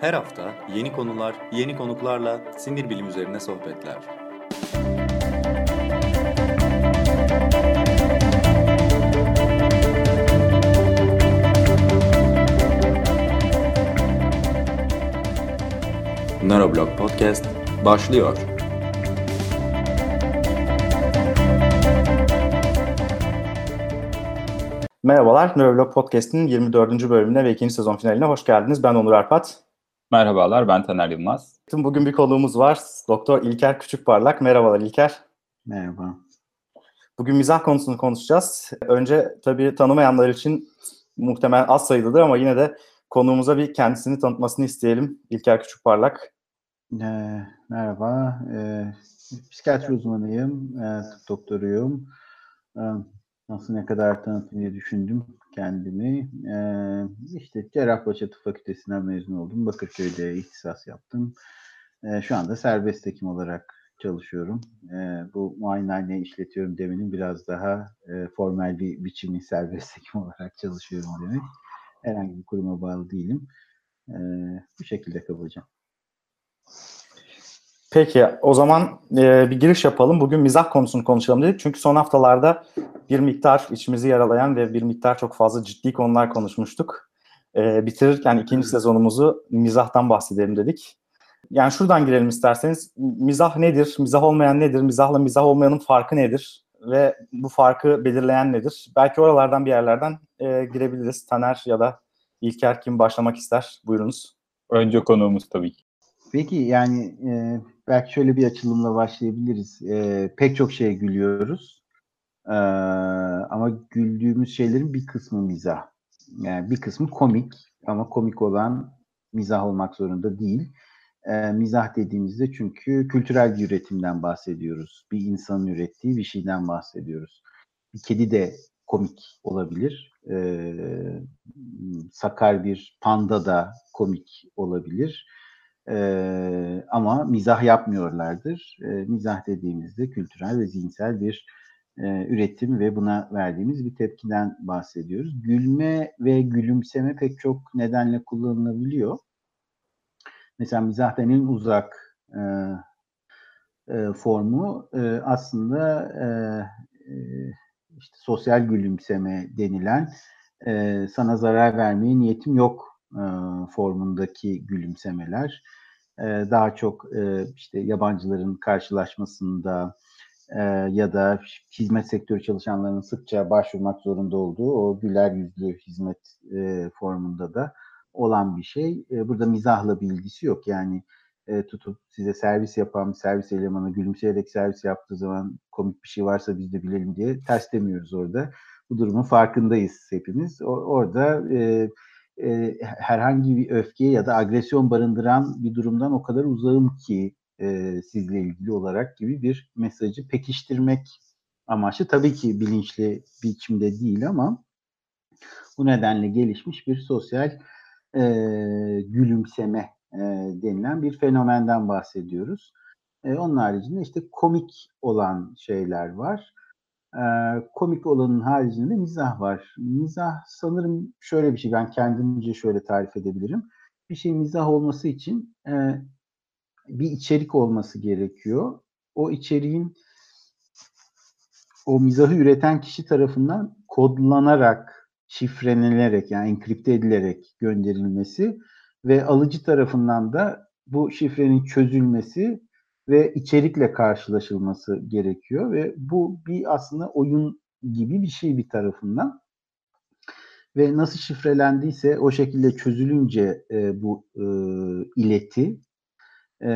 Her hafta yeni konular, yeni konuklarla sinir bilim üzerine sohbetler. Neuroblog Podcast başlıyor. Merhabalar, Neuroblog Podcast'in 24. bölümüne ve ikinci sezon finaline hoş geldiniz. Ben Onur Arpat. Merhabalar, ben Taner Yılmaz. Bugün bir konuğumuz var, Doktor İlker Küçükparlak. Merhabalar İlker. Merhaba. Bugün mizah konusunu konuşacağız. Önce tabii tanımayanlar için muhtemelen az sayıdadır ama yine de konuğumuza bir kendisini tanıtmasını isteyelim. İlker Küçükparlak. Ee, merhaba, ee, psikiyatri uzmanıyım, e, tıp doktoruyum. E, nasıl ne kadar tanıtım diye düşündüm kendimi. Ee, işte Cerrahpaşa Tıp Fakültesinden mezun oldum. Bakırköy'de ihtisas yaptım. Ee, şu anda serbest hekim olarak çalışıyorum. Ee, bu muayenehane işletiyorum demenin biraz daha e, formal bir biçimi serbest hekim olarak çalışıyorum demek. Herhangi bir kuruma bağlı değilim. Ee, bu şekilde kabaca. Peki o zaman e, bir giriş yapalım. Bugün mizah konusunu konuşalım dedik. Çünkü son haftalarda bir miktar içimizi yaralayan ve bir miktar çok fazla ciddi konular konuşmuştuk. E, bitirirken ikinci sezonumuzu mizahtan bahsedelim dedik. Yani şuradan girelim isterseniz. Mizah nedir? Mizah olmayan nedir? Mizahla mizah olmayanın farkı nedir? Ve bu farkı belirleyen nedir? Belki oralardan bir yerlerden e, girebiliriz. Taner ya da İlker kim başlamak ister? Buyurunuz. Önce konuğumuz tabii ki. Peki yani e, belki şöyle bir açılımla başlayabiliriz. E, pek çok şeye gülüyoruz. E, ama güldüğümüz şeylerin bir kısmı mizah. Yani bir kısmı komik ama komik olan mizah olmak zorunda değil. E, mizah dediğimizde çünkü kültürel bir üretimden bahsediyoruz. Bir insanın ürettiği bir şeyden bahsediyoruz. Bir kedi de komik olabilir. E, sakar bir panda da komik olabilir. Ee, ama mizah yapmıyorlardır. Ee, mizah dediğimizde kültürel ve zihinsel bir e, üretim ve buna verdiğimiz bir tepkiden bahsediyoruz. Gülme ve gülümseme pek çok nedenle kullanılabiliyor. Mesela mizahtan en uzak e, e, formu e, aslında e, e, işte sosyal gülümseme denilen e, sana zarar vermeye niyetim yok e, formundaki gülümsemeler daha çok işte yabancıların karşılaşmasında ya da hizmet sektörü çalışanlarının sıkça başvurmak zorunda olduğu o güler yüzlü hizmet formunda da olan bir şey. Burada mizahla bir ilgisi yok. Yani tutup size servis yapan servis elemanı gülümseyerek servis yaptığı zaman komik bir şey varsa biz de bilelim diye ters demiyoruz orada. Bu durumun farkındayız hepimiz. orada e, e, herhangi bir öfke ya da agresyon barındıran bir durumdan o kadar uzağım ki e, sizle ilgili olarak gibi bir mesajı pekiştirmek amaçlı. Tabii ki bilinçli biçimde değil ama bu nedenle gelişmiş bir sosyal e, gülümseme e, denilen bir fenomenden bahsediyoruz. E, onun haricinde işte komik olan şeyler var komik olanın haricinde mizah var. Mizah sanırım şöyle bir şey, ben kendimce şöyle tarif edebilirim. Bir şey mizah olması için e, bir içerik olması gerekiyor. O içeriğin o mizahı üreten kişi tarafından kodlanarak, şifrelenerek yani enkripte edilerek gönderilmesi ve alıcı tarafından da bu şifrenin çözülmesi ve içerikle karşılaşılması gerekiyor ve bu bir aslında oyun gibi bir şey bir tarafından ve nasıl şifrelendiyse o şekilde çözülünce e, bu e, ileti e,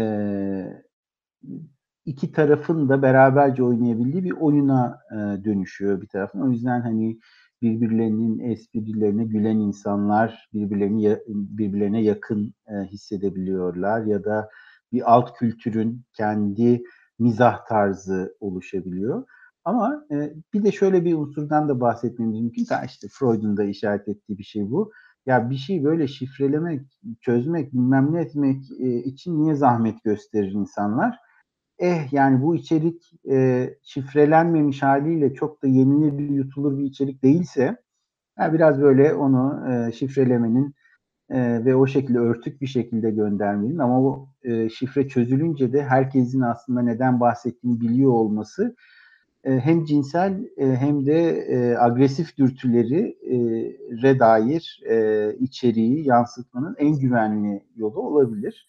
iki tarafın da beraberce oynayabildiği bir oyuna e, dönüşüyor bir tarafın. O yüzden hani birbirlerinin esprilerine gülen insanlar birbirlerini birbirlerine yakın e, hissedebiliyorlar ya da bir alt kültürün kendi mizah tarzı oluşabiliyor. Ama e, bir de şöyle bir unsurdan da bahsetmemiz mümkün. Ta işte Freud'un da işaret ettiği bir şey bu. Ya bir şey böyle şifrelemek, çözmek, bilmem ne etmek e, için niye zahmet gösterir insanlar? Eh yani bu içerik e, şifrelenmemiş haliyle çok da yenilir, yutulur bir içerik değilse ya biraz böyle onu e, şifrelemenin e, ve o şekilde örtük bir şekilde göndermenin ama bu e, şifre çözülünce de herkesin aslında neden bahsettiğini biliyor olması e, hem cinsel e, hem de e, agresif dürtüleri e, re dair e, içeriği yansıtmanın en güvenli yolu olabilir.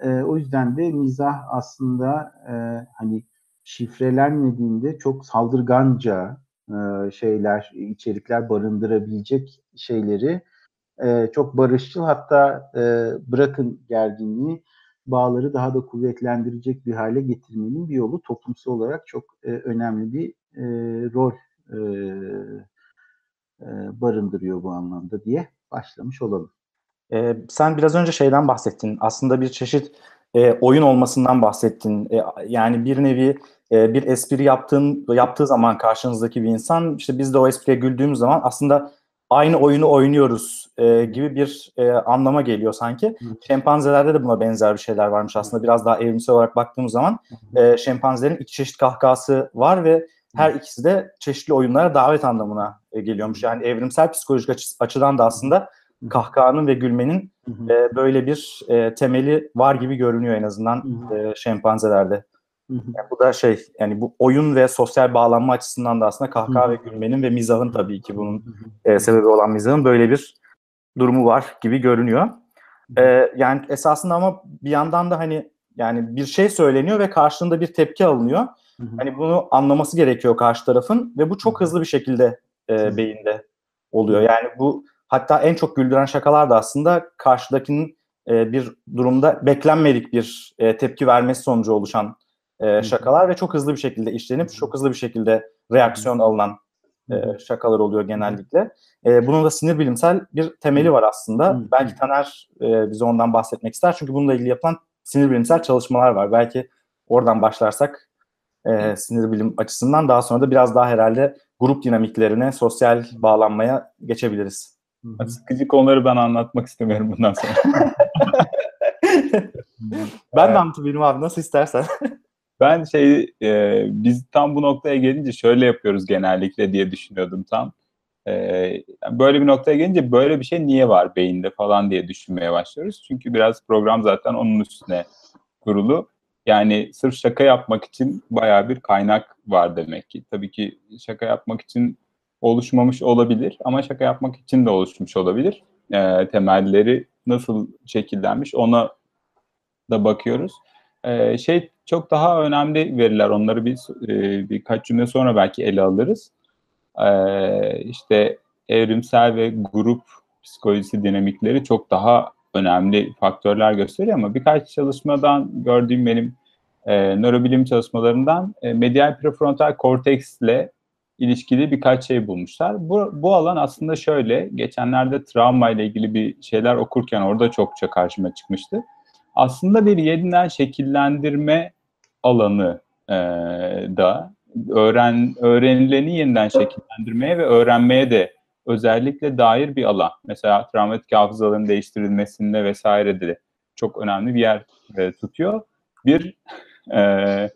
E, o yüzden de mizah aslında e, hani şifrelenmediğinde çok saldırganca e, şeyler, içerikler barındırabilecek şeyleri e, çok barışçıl hatta e, bırakın gerginliği bağları daha da kuvvetlendirecek bir hale getirmenin bir yolu toplumsal olarak çok e, önemli bir e, rol e, e, barındırıyor bu anlamda diye başlamış olalım. E, sen biraz önce şeyden bahsettin. Aslında bir çeşit e, oyun olmasından bahsettin. E, yani bir nevi e, bir espri yaptığın yaptığı zaman karşınızdaki bir insan işte biz de o espriye güldüğümüz zaman aslında aynı oyunu oynuyoruz e, gibi bir e, anlama geliyor sanki. Hı. Şempanzelerde de buna benzer bir şeyler varmış aslında. Biraz daha evrimsel olarak baktığımız zaman e, şempanzelerin iki çeşit kahkası var ve her ikisi de çeşitli oyunlara davet anlamına e, geliyormuş. Yani evrimsel psikolojik açı, açıdan da aslında kahkahanın ve gülmenin e, böyle bir e, temeli var gibi görünüyor en azından e, şempanzelerde. Yani bu da şey yani bu oyun ve sosyal bağlanma açısından da aslında kahkaha ve gülmenin ve mizahın tabii ki bunun e, sebebi olan mizahın böyle bir durumu var gibi görünüyor. E, yani esasında ama bir yandan da hani yani bir şey söyleniyor ve karşılığında bir tepki alınıyor. Hani bunu anlaması gerekiyor karşı tarafın ve bu çok hızlı bir şekilde e, beyinde oluyor. Yani bu hatta en çok güldüren şakalar da aslında karşıdakinin e, bir durumda beklenmedik bir e, tepki vermesi sonucu oluşan e, şakalar ve çok hızlı bir şekilde işlenip çok hızlı bir şekilde reaksiyon alınan e, şakalar oluyor genellikle. E, bunun da sinir bilimsel bir temeli var aslında. Belki Taner e, bize ondan bahsetmek ister. Çünkü bununla ilgili yapılan sinir bilimsel çalışmalar var. Belki oradan başlarsak e, sinir bilim açısından daha sonra da biraz daha herhalde grup dinamiklerine, sosyal bağlanmaya geçebiliriz. Sıkıcı konuları ben anlatmak istemiyorum bundan sonra. ben de anlatabilirim abi. Nasıl istersen. Ben şey e, biz tam bu noktaya gelince şöyle yapıyoruz genellikle diye düşünüyordum tam. E, böyle bir noktaya gelince böyle bir şey niye var beyinde falan diye düşünmeye başlıyoruz. Çünkü biraz program zaten onun üstüne kurulu. Yani sırf şaka yapmak için baya bir kaynak var demek ki. Tabii ki şaka yapmak için oluşmamış olabilir ama şaka yapmak için de oluşmuş olabilir. E, temelleri nasıl şekillenmiş ona da bakıyoruz. E, şey çok daha önemli veriler. Onları bir e, birkaç cümle sonra belki ele alırız. E, işte evrimsel ve grup psikolojisi dinamikleri çok daha önemli faktörler gösteriyor ama birkaç çalışmadan gördüğüm benim e, nörobilim çalışmalarından e, medial prefrontal korteksle ilişkili birkaç şey bulmuşlar. Bu, bu alan aslında şöyle, geçenlerde travma ile ilgili bir şeyler okurken orada çokça karşıma çıkmıştı. Aslında bir yeniden şekillendirme alanı e, da öğren öğrenileni yeniden şekillendirmeye ve öğrenmeye de özellikle dair bir alan. Mesela travmatik hafızaların değiştirilmesinde vesaire de çok önemli bir yer e, tutuyor. Bir e,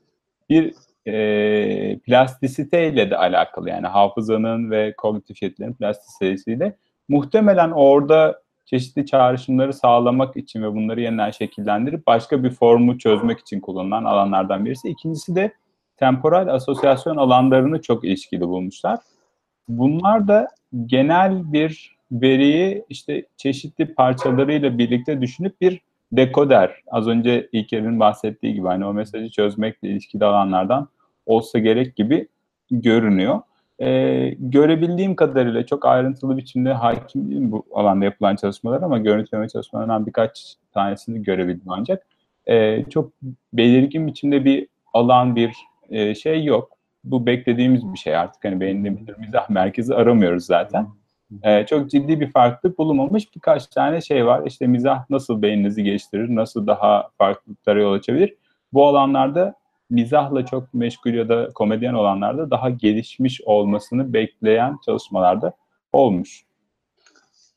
bir e, plastisiteyle de alakalı yani hafızanın ve kognitif yetilerin plastisitesiyle muhtemelen orada çeşitli çağrışımları sağlamak için ve bunları yeniden şekillendirip başka bir formu çözmek için kullanılan alanlardan birisi. İkincisi de temporal asosyasyon alanlarını çok ilişkili bulmuşlar. Bunlar da genel bir veriyi işte çeşitli parçalarıyla birlikte düşünüp bir dekoder, az önce İlker'in bahsettiği gibi hani o mesajı çözmekle ilişkili alanlardan olsa gerek gibi görünüyor. Ee, görebildiğim kadarıyla çok ayrıntılı biçimde hakim değilim bu alanda yapılan çalışmalar ama görüntüleme çalışmalarından birkaç tanesini görebildim ancak. Ee, çok belirgin biçimde bir alan, bir e, şey yok. Bu beklediğimiz bir şey artık. Hani beyinde bir mizah merkezi aramıyoruz zaten. Ee, çok ciddi bir farklılık bulunmamış birkaç tane şey var. İşte mizah nasıl beyninizi geliştirir, nasıl daha farklılıklara yol açabilir. Bu alanlarda mizahla çok meşgul ya da komedyen olanlarda daha gelişmiş olmasını bekleyen çalışmalarda olmuş.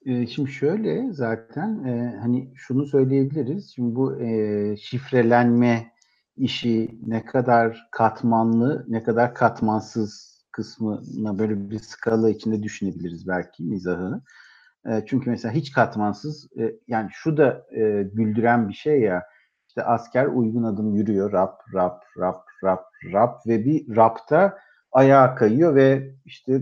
Ee, şimdi şöyle zaten e, hani şunu söyleyebiliriz. Şimdi bu e, şifrelenme işi ne kadar katmanlı, ne kadar katmansız kısmına böyle bir skala içinde düşünebiliriz belki mizahı. E, çünkü mesela hiç katmansız yani şu da güldüren bir şey ya işte asker uygun adım yürüyor rap rap rap rap rap ve bir rapta ayağa kayıyor ve işte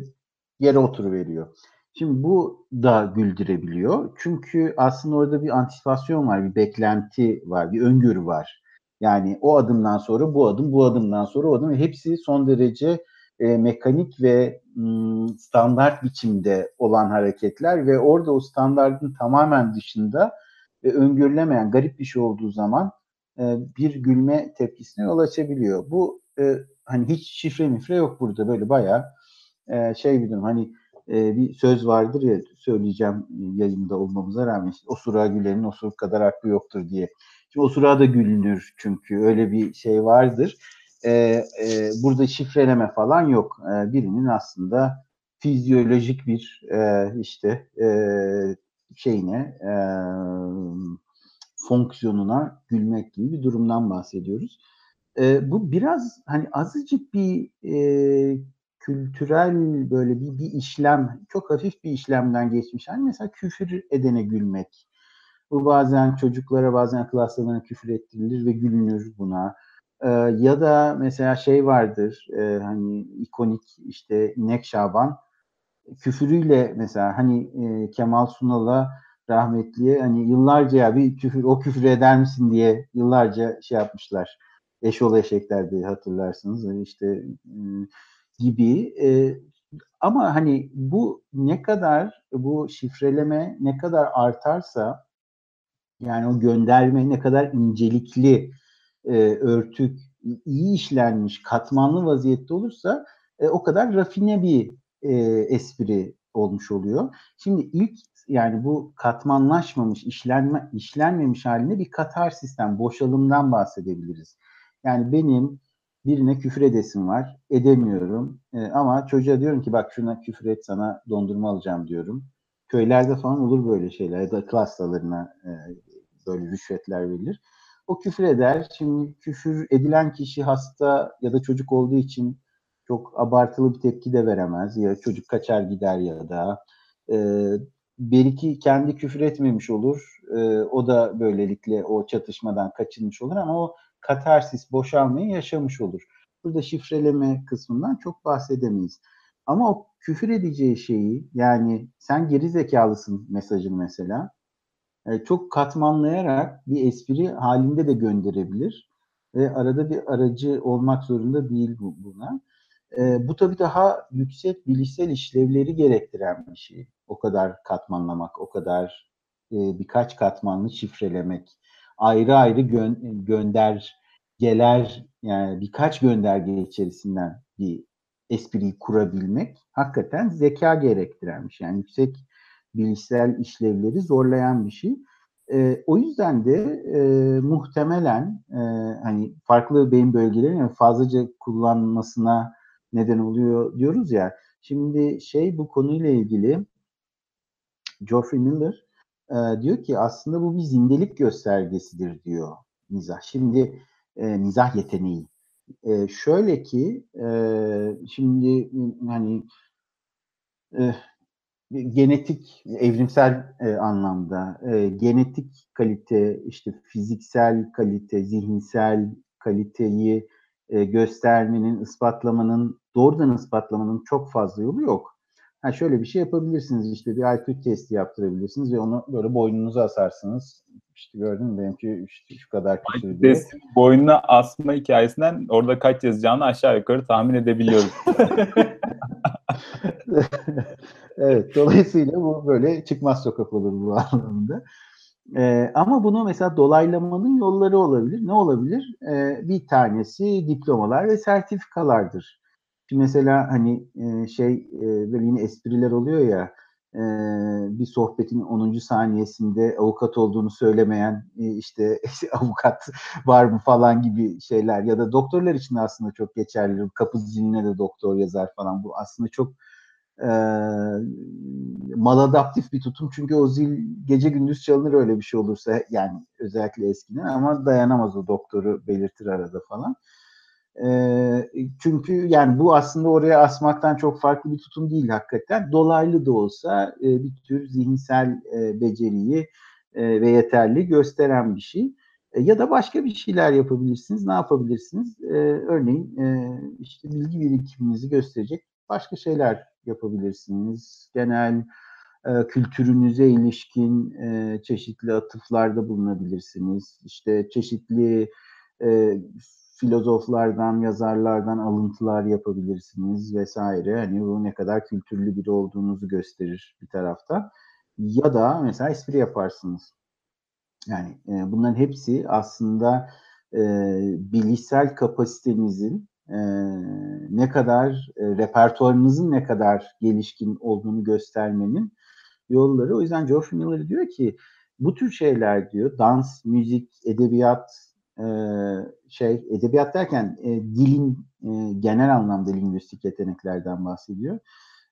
yere oturuveriyor. Şimdi bu da güldürebiliyor. Çünkü aslında orada bir antisipasyon var, bir beklenti var, bir öngörü var. Yani o adımdan sonra bu adım, bu adımdan sonra o adım. Hepsi son derece e, mekanik ve m, standart biçimde olan hareketler ve orada o standartın tamamen dışında ve öngörülemeyen garip bir şey olduğu zaman e, bir gülme tepkisine yol açabiliyor. Bu e, hani hiç şifre mifre yok burada böyle bayağı e, şey bir durum. Hani e, bir söz vardır ya söyleyeceğim yayında olmamıza rağmen işte, osurağa gülenin osuruk kadar aklı yoktur diye. Şimdi osurağa da gülünür çünkü öyle bir şey vardır. E, e, burada şifreleme falan yok. E, birinin aslında fizyolojik bir e, işte e, şeyine e, fonksiyonuna gülmek gibi bir durumdan bahsediyoruz. E, bu biraz hani azıcık bir e, kültürel böyle bir, bir işlem, çok hafif bir işlemden geçmiş. Hani mesela küfür edene gülmek. Bu bazen çocuklara bazen akıl hastalarına küfür ettirilir ve gülünür buna. Ee, ya da mesela şey vardır e, hani ikonik işte İnek Şaban küfürüyle mesela hani e, Kemal Sunal'a rahmetliye hani yıllarca ya bir küfür o küfür eder misin diye yıllarca şey yapmışlar. Eşol eşekler diye hatırlarsınız. Yani işte gibi ama hani bu ne kadar bu şifreleme ne kadar artarsa yani o gönderme ne kadar incelikli örtük iyi işlenmiş katmanlı vaziyette olursa e, o kadar rafine bir e, espri olmuş oluyor. Şimdi ilk yani bu katmanlaşmamış, işlenme, işlenmemiş halinde bir katar sistem, boşalımdan bahsedebiliriz. Yani benim birine küfür edesim var. Edemiyorum. E, ama çocuğa diyorum ki bak şuna küfür et sana dondurma alacağım diyorum. Köylerde falan olur böyle şeyler ya da klaslalarına e, böyle rüşvetler verilir. O küfür eder. Şimdi küfür edilen kişi hasta ya da çocuk olduğu için çok abartılı bir tepki de veremez. Ya çocuk kaçar gider ya da e, belki kendi küfür etmemiş olur. E, o da böylelikle o çatışmadan kaçınmış olur ama o katarsis, boşalmayı yaşamış olur. Burada şifreleme kısmından çok bahsedemeyiz. Ama o küfür edeceği şeyi yani sen geri zekalısın mesajını mesela e, çok katmanlayarak bir espri halinde de gönderebilir. Ve arada bir aracı olmak zorunda değil bu, buna. E, bu tabii daha yüksek bilişsel işlevleri gerektiren bir şey. O kadar katmanlamak, o kadar e, birkaç katmanlı şifrelemek ayrı ayrı gö- göndergeler yani birkaç gönderge içerisinden bir espriyi kurabilmek hakikaten zeka gerektirenmiş. Yani yüksek bilişsel işlevleri zorlayan bir şey. E, o yüzden de e, muhtemelen e, hani farklı beyin bölgelerinin fazlaca kullanmasına neden oluyor diyoruz ya. Şimdi şey bu konuyla ilgili Geoffrey Miller e, diyor ki aslında bu bir zindelik göstergesidir diyor mizah. Şimdi e, mizah yeteneği. E, şöyle ki e, şimdi hani e, genetik evrimsel e, anlamda e, genetik kalite işte fiziksel kalite zihinsel kaliteyi e, göstermenin ispatlamanın doğrudan ispatlamanın çok fazla yolu yok. Ha şöyle bir şey yapabilirsiniz işte bir IQ testi yaptırabilirsiniz ve onu böyle boynunuza asarsınız. İşte gördün mü benimki işte şu kadar küsür diye. Testi boynuna asma hikayesinden orada kaç yazacağını aşağı yukarı tahmin edebiliyoruz. evet dolayısıyla bu böyle çıkmaz sokak olur bu anlamda. Ee, ama bunu mesela dolaylamanın yolları olabilir. Ne olabilir? Ee, bir tanesi diplomalar ve sertifikalardır. Şimdi mesela hani e, şey e, böyle yine espriler oluyor ya e, bir sohbetin 10. saniyesinde avukat olduğunu söylemeyen e, işte avukat var mı falan gibi şeyler ya da doktorlar için aslında çok geçerli. Kapı ziline de doktor yazar falan. Bu aslında çok e, maladaptif bir tutum çünkü o zil gece gündüz çalınır öyle bir şey olursa yani özellikle eskiden ama dayanamaz o doktoru belirtir arada falan. E, çünkü yani bu aslında oraya asmaktan çok farklı bir tutum değil hakikaten. Dolaylı da olsa e, bir tür zihinsel e, beceriyi e, ve yeterli gösteren bir şey. Ya da başka bir şeyler yapabilirsiniz. Ne yapabilirsiniz? Örneğin işte bilgi birikiminizi gösterecek başka şeyler yapabilirsiniz. Genel kültürünüze ilişkin çeşitli atıflarda bulunabilirsiniz. İşte çeşitli filozoflardan, yazarlardan alıntılar yapabilirsiniz vesaire. Hani bu ne kadar kültürlü biri olduğunuzu gösterir bir tarafta. Ya da mesela espri yaparsınız. Yani e, bunların hepsi aslında e, bilişsel kapasitenizin e, ne kadar, e, repertuarınızın ne kadar gelişkin olduğunu göstermenin yolları. O yüzden George Miller diyor ki bu tür şeyler diyor, dans, müzik, edebiyat, e, şey, edebiyat derken e, dilin e, genel anlamda lingüistik yeteneklerden bahsediyor.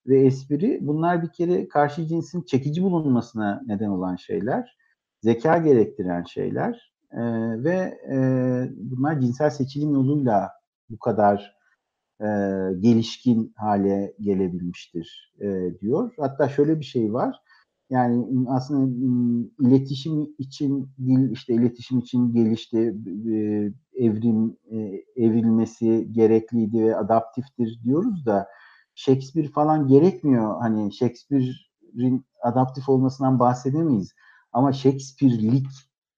Ve espri bunlar bir kere karşı cinsin çekici bulunmasına neden olan şeyler zeka gerektiren şeyler e, ve e, bunlar cinsel seçilim yoluyla bu kadar e, gelişkin hale gelebilmiştir e, diyor. Hatta şöyle bir şey var. Yani aslında iletişim için dil işte iletişim için gelişti, evrim e, evrilmesi gerekliydi ve adaptiftir diyoruz da Shakespeare falan gerekmiyor. Hani Shakespeare'in adaptif olmasından bahsedemeyiz ama Shakespeare'lik,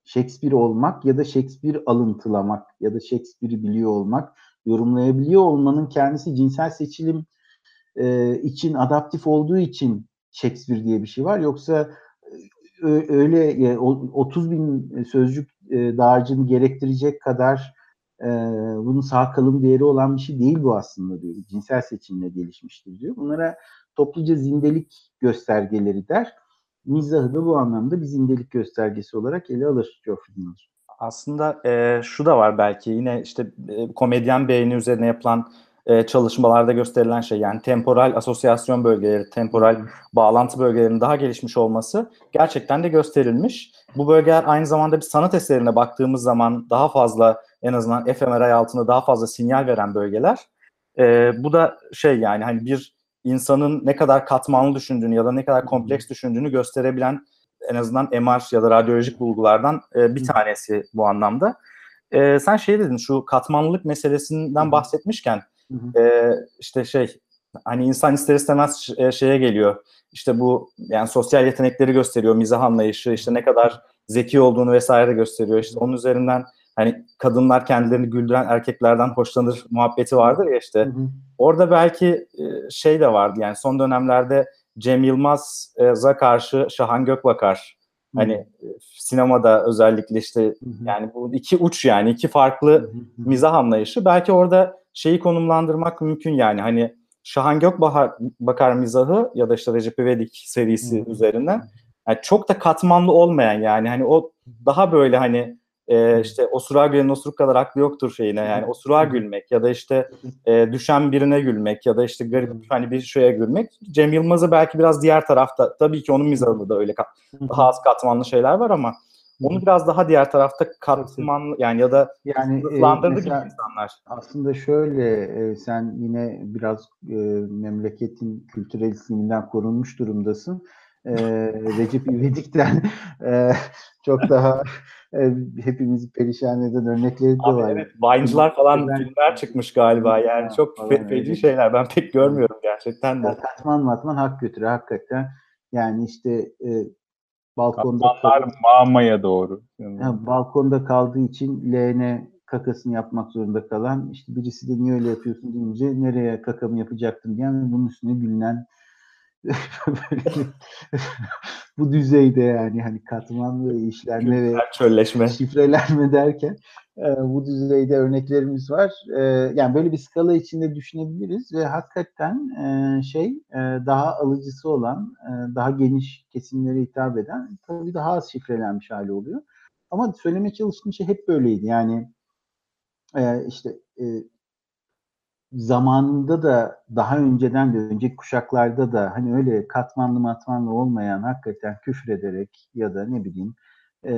Shakespeare olmak ya da Shakespeare alıntılamak ya da Shakespeare'i biliyor olmak, yorumlayabiliyor olmanın kendisi cinsel seçilim e, için adaptif olduğu için Shakespeare diye bir şey var. Yoksa e, öyle e, 30 bin sözcük e, dağarcığını gerektirecek kadar e, bunun sağ kalım değeri olan bir şey değil bu aslında diyor. Cinsel seçimle gelişmiştir diyor. Bunlara topluca zindelik göstergeleri der mizahı da bu anlamda bir zindelik göstergesi olarak ele alır Geoffrey Miller. Aslında e, şu da var belki yine işte e, komedyen beyni üzerine yapılan e, çalışmalarda gösterilen şey yani temporal asosyasyon bölgeleri, temporal bağlantı bölgelerinin daha gelişmiş olması gerçekten de gösterilmiş. Bu bölgeler aynı zamanda bir sanat eserine baktığımız zaman daha fazla en azından fMRI altında daha fazla sinyal veren bölgeler. E, bu da şey yani hani bir insanın ne kadar katmanlı düşündüğünü ya da ne kadar kompleks düşündüğünü gösterebilen en azından MR ya da radyolojik bulgulardan e, bir tanesi bu anlamda. E, sen şey dedin şu katmanlılık meselesinden bahsetmişken e, işte şey hani insan ister istemez şeye geliyor. İşte bu yani sosyal yetenekleri gösteriyor, mizah anlayışı, işte ne kadar zeki olduğunu vesaire gösteriyor. İşte onun üzerinden hani kadınlar kendilerini güldüren erkeklerden hoşlanır muhabbeti vardır ya işte. Hı hı. Orada belki şey de vardı yani son dönemlerde Cem Yılmaz'a karşı Şahan Gökbakar hı. hani sinemada özellikle işte hı hı. yani bu iki uç yani iki farklı hı hı. mizah anlayışı belki orada şeyi konumlandırmak mümkün yani. Hani Şahan Gökbakar mizahı ya da işte Recep İvedik serisi hı. üzerinden yani çok da katmanlı olmayan yani. Hani o daha böyle hani e, işte osurağa gülen osuruk kadar aklı yoktur şeyine. Yani osurağa gülmek ya da işte e, düşen birine gülmek ya da işte garip hani bir şeye gülmek. Cem Yılmaz'ı belki biraz diğer tarafta tabii ki onun mizahında da öyle daha az katmanlı şeyler var ama onu biraz daha diğer tarafta katmanlı yani ya da yani sınıflandırdı e, insanlar. Aslında şöyle e, sen yine biraz e, memleketin kültürel ikliminden korunmuş durumdasın. E, Recep İvedik'ten e, çok daha e, hepimizi perişan eden örnekleri de Abi var. Evet, Vine'cılar falan ben, filmler çıkmış galiba yani çok fe, feci şeyler ben pek görmüyorum gerçekten de. Ya, katman matman hak götürü hakikaten yani işte e, balkonda Katmanlar mağmaya doğru. Ha, balkonda kaldığı için leğene kakasını yapmak zorunda kalan işte birisi de niye öyle yapıyorsun deyince nereye kakamı yapacaktım diyen bunun üstüne gülünen bu düzeyde yani hani katmanlı işlenme ve çölleşme. şifrelenme derken e, bu düzeyde örneklerimiz var. E, yani böyle bir skala içinde düşünebiliriz ve hakikaten e, şey e, daha alıcısı olan, e, daha geniş kesimlere hitap eden tabii daha az şifrelenmiş hali oluyor. Ama söylemeye çalıştığım şey hep böyleydi. Yani e, işte e, zamanında da daha önceden de önceki kuşaklarda da hani öyle katmanlı matmanlı olmayan hakikaten küfür ederek ya da ne bileyim e,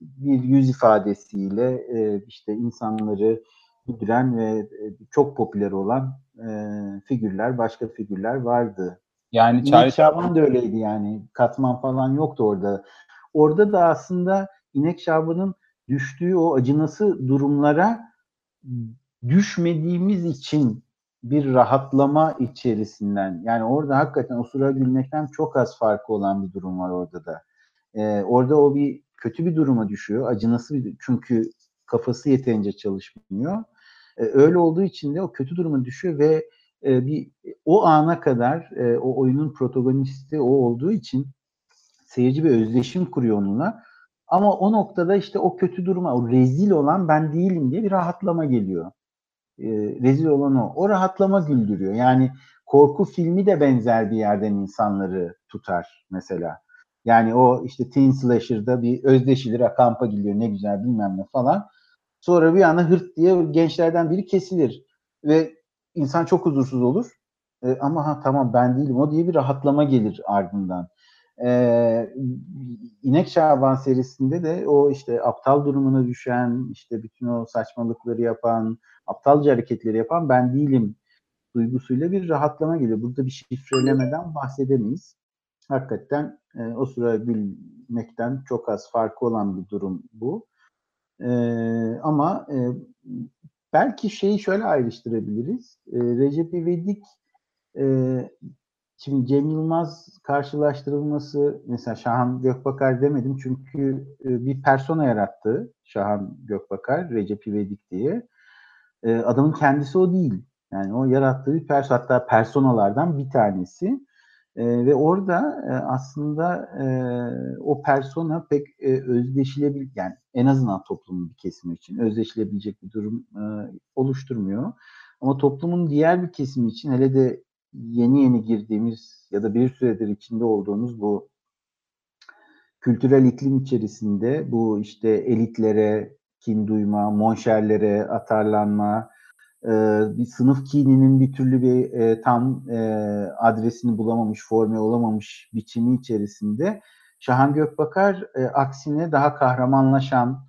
bir yüz ifadesiyle e, işte insanları giren ve e, çok popüler olan e, figürler, başka figürler vardı. Yani Charlie Şaban da öyleydi yani. Katman falan yoktu orada. Orada da aslında İnek Şaban'ın düştüğü o acınası durumlara düşmediğimiz için bir rahatlama içerisinden yani orada hakikaten osura gülmekten çok az farkı olan bir durum var orada da. Ee, orada o bir kötü bir duruma düşüyor. Acınası bir çünkü kafası yeterince çalışmıyor. Ee, öyle olduğu için de o kötü duruma düşüyor ve e, bir o ana kadar e, o oyunun protagonisti o olduğu için seyirci bir özdeşim kuruyor onunla. Ama o noktada işte o kötü duruma, o rezil olan ben değilim diye bir rahatlama geliyor. E, rezil olan o. O rahatlama güldürüyor. Yani korku filmi de benzer bir yerden insanları tutar mesela. Yani o işte teen slasher'da bir özdeşilir, kampa gidiyor ne güzel bilmem ne falan. Sonra bir anda hırt diye gençlerden biri kesilir. Ve insan çok huzursuz olur. E, ama ha tamam ben değilim o diye bir rahatlama gelir ardından. E, İnek Şaban serisinde de o işte aptal durumuna düşen, işte bütün o saçmalıkları yapan, aptalca hareketleri yapan ben değilim duygusuyla bir rahatlama geliyor. Burada bir şifrelemeden bahsedemeyiz. Hakikaten e, o sıra gülmekten çok az farkı olan bir durum bu. E, ama e, belki şeyi şöyle ayrıştırabiliriz. E, Recep İvedik e, şimdi Cem Yılmaz karşılaştırılması mesela Şahan Gökbakar demedim çünkü e, bir persona yarattı Şahan Gökbakar Recep İvedik diye. E, adamın kendisi o değil. Yani o yarattığı bir perso hatta personalardan bir tanesi. E, ve orada e, aslında e, o persona pek e, özdeşilebilir yani en azından toplumun bir kesimi için özdeşilebilecek bir durum e, oluşturmuyor. Ama toplumun diğer bir kesimi için hele de yeni yeni girdiğimiz ya da bir süredir içinde olduğumuz bu kültürel iklim içerisinde bu işte elitlere kin duyma, monşerlere atarlanma, e, bir sınıf kininin bir türlü bir e, tam e, adresini bulamamış, forme olamamış biçimi içerisinde Şahan Gökbakar e, aksine daha kahramanlaşan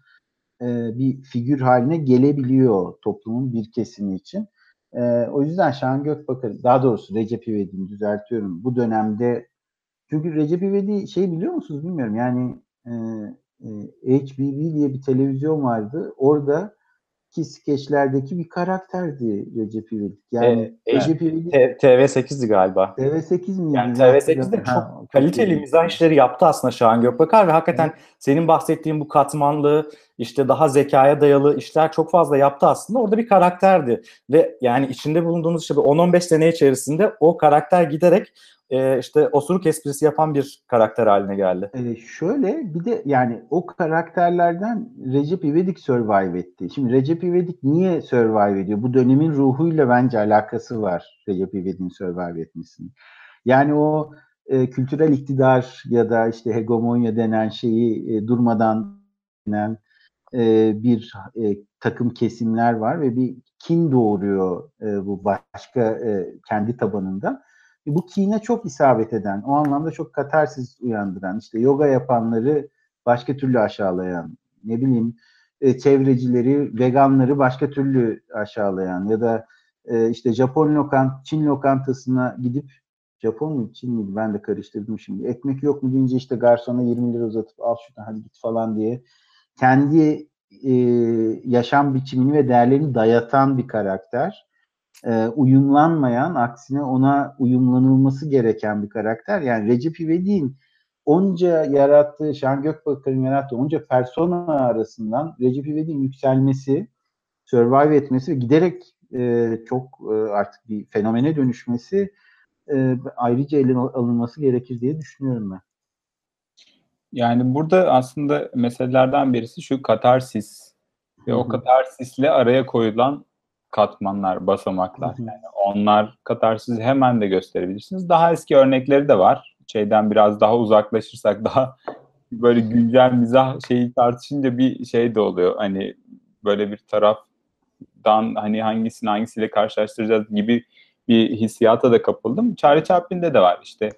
e, bir figür haline gelebiliyor toplumun bir kesimi için. E, o yüzden Şahan Gökbakar, daha doğrusu Recep İvedik'i düzeltiyorum. Bu dönemde çünkü Recep İvedik şey biliyor musunuz bilmiyorum yani e, HBB diye bir televizyon vardı. Orada ki skeçlerdeki bir karakterdi Recep İvedik. Yani E, Recep İvedik T- TV8'di galiba. TV8 miydi? Yani TV8'de çok Ha, kaliteli mizah işleri yaptı aslında Şahan Gökbakar ve hakikaten senin bahsettiğin bu katmanlı işte daha zekaya dayalı işler çok fazla yaptı aslında. Orada bir karakterdi ve yani içinde bulunduğumuz işte bir 10-15 sene içerisinde o karakter giderek e, işte osuruk esprisi yapan bir karakter haline geldi. Ee, şöyle bir de yani o karakterlerden Recep İvedik survive etti. Şimdi Recep İvedik niye survive ediyor? Bu dönemin ruhuyla bence alakası var Recep İvedik'in survive etmesinin. Yani o e, kültürel iktidar ya da işte hegemonya denen şeyi e, durmadan denen e, bir e, takım kesimler var ve bir kin doğuruyor e, bu başka e, kendi tabanında. E, bu kine çok isabet eden, o anlamda çok katarsis uyandıran, işte yoga yapanları başka türlü aşağılayan, ne bileyim e, çevrecileri, veganları başka türlü aşağılayan ya da e, işte Japon lokant, Çin lokantasına gidip Japon mu Çin miydi ben de karıştırdım şimdi. Ekmek yok mu deyince işte garsona 20 lira uzatıp al şuradan hadi git falan diye kendi e, yaşam biçimini ve değerlerini dayatan bir karakter. E, uyumlanmayan, aksine ona uyumlanılması gereken bir karakter. Yani Recep İvedik'in onca yarattığı, Şahan Gökbakar'ın yarattığı onca persona arasından Recep İvedik'in yükselmesi, survive etmesi ve giderek e, çok e, artık bir fenomene dönüşmesi e, ayrıca ele alınması gerekir diye düşünüyorum ben. Yani burada aslında meselelerden birisi şu katarsis ve Hı o katarsisle araya koyulan katmanlar, basamaklar. Yani onlar katarsisi hemen de gösterebilirsiniz. Daha eski örnekleri de var. Şeyden biraz daha uzaklaşırsak daha böyle güncel mizah şeyi tartışınca bir şey de oluyor. Hani böyle bir taraftan hani hangisini hangisiyle karşılaştıracağız gibi bir hissiyata da kapıldım. Charlie Chaplin'de de var işte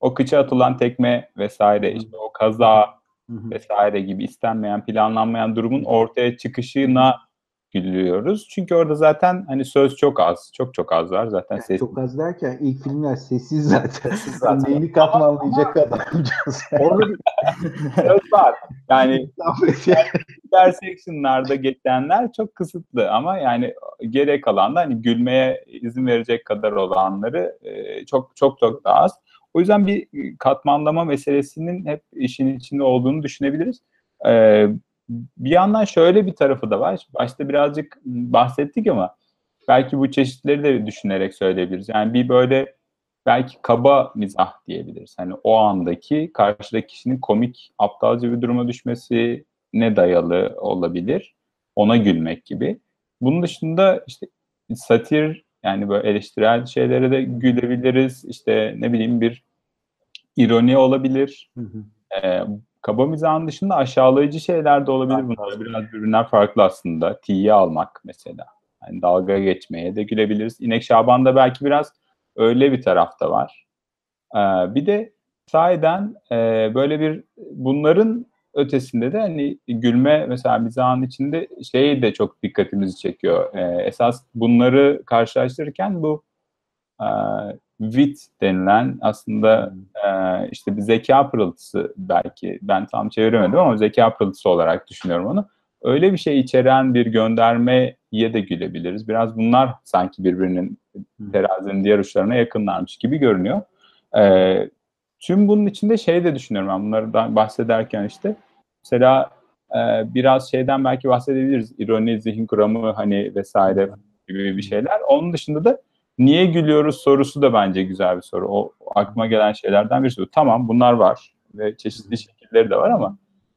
o kıça atılan tekme vesaire işte o kaza vesaire gibi istenmeyen, planlanmayan durumun ortaya çıkışına gülüyoruz. Çünkü orada zaten hani söz çok az. Çok çok az var. Zaten Yani ses çok az derken ilk filmler sessiz zaten. Sessiz zaten. Neyini katmanlayacak adamcağız. Orada bir, söz var. Yani intersection'larda geçenler çok kısıtlı ama yani geri kalan da hani gülmeye izin verecek kadar olanları çok çok çok daha az. O yüzden bir katmanlama meselesinin hep işin içinde olduğunu düşünebiliriz. E, bir yandan şöyle bir tarafı da var. Başta birazcık bahsettik ama belki bu çeşitleri de düşünerek söyleyebiliriz. Yani bir böyle belki kaba mizah diyebiliriz. Hani o andaki karşıdaki kişinin komik, aptalca bir duruma düşmesi ne dayalı olabilir? Ona gülmek gibi. Bunun dışında işte satir yani böyle eleştirel şeylere de gülebiliriz. İşte ne bileyim bir ironi olabilir. Hı hı. Ee, kaba mizahın dışında aşağılayıcı şeyler de olabilir. Bunlar biraz birbirinden farklı aslında. T'yi almak mesela. Yani dalga geçmeye de gülebiliriz. İnek Şaban'da belki biraz öyle bir tarafta var. Ee, bir de sahiden e, böyle bir bunların ötesinde de hani gülme mesela mizahın içinde şey de çok dikkatimizi çekiyor. Ee, esas bunları karşılaştırırken bu e, wit denilen aslında e, işte bir zeka pırıltısı belki ben tam çeviremedim ama zeka pırıltısı olarak düşünüyorum onu. Öyle bir şey içeren bir göndermeye de gülebiliriz. Biraz bunlar sanki birbirinin terazinin diğer uçlarına yakınlarmış gibi görünüyor. E, tüm bunun içinde şey de düşünüyorum ben bunlardan bahsederken işte mesela e, biraz şeyden belki bahsedebiliriz. İroni, zihin kuramı hani vesaire gibi bir şeyler. Onun dışında da niye gülüyoruz sorusu da bence güzel bir soru. O aklıma gelen şeylerden birisi. Tamam bunlar var ve çeşitli şekilleri de var ama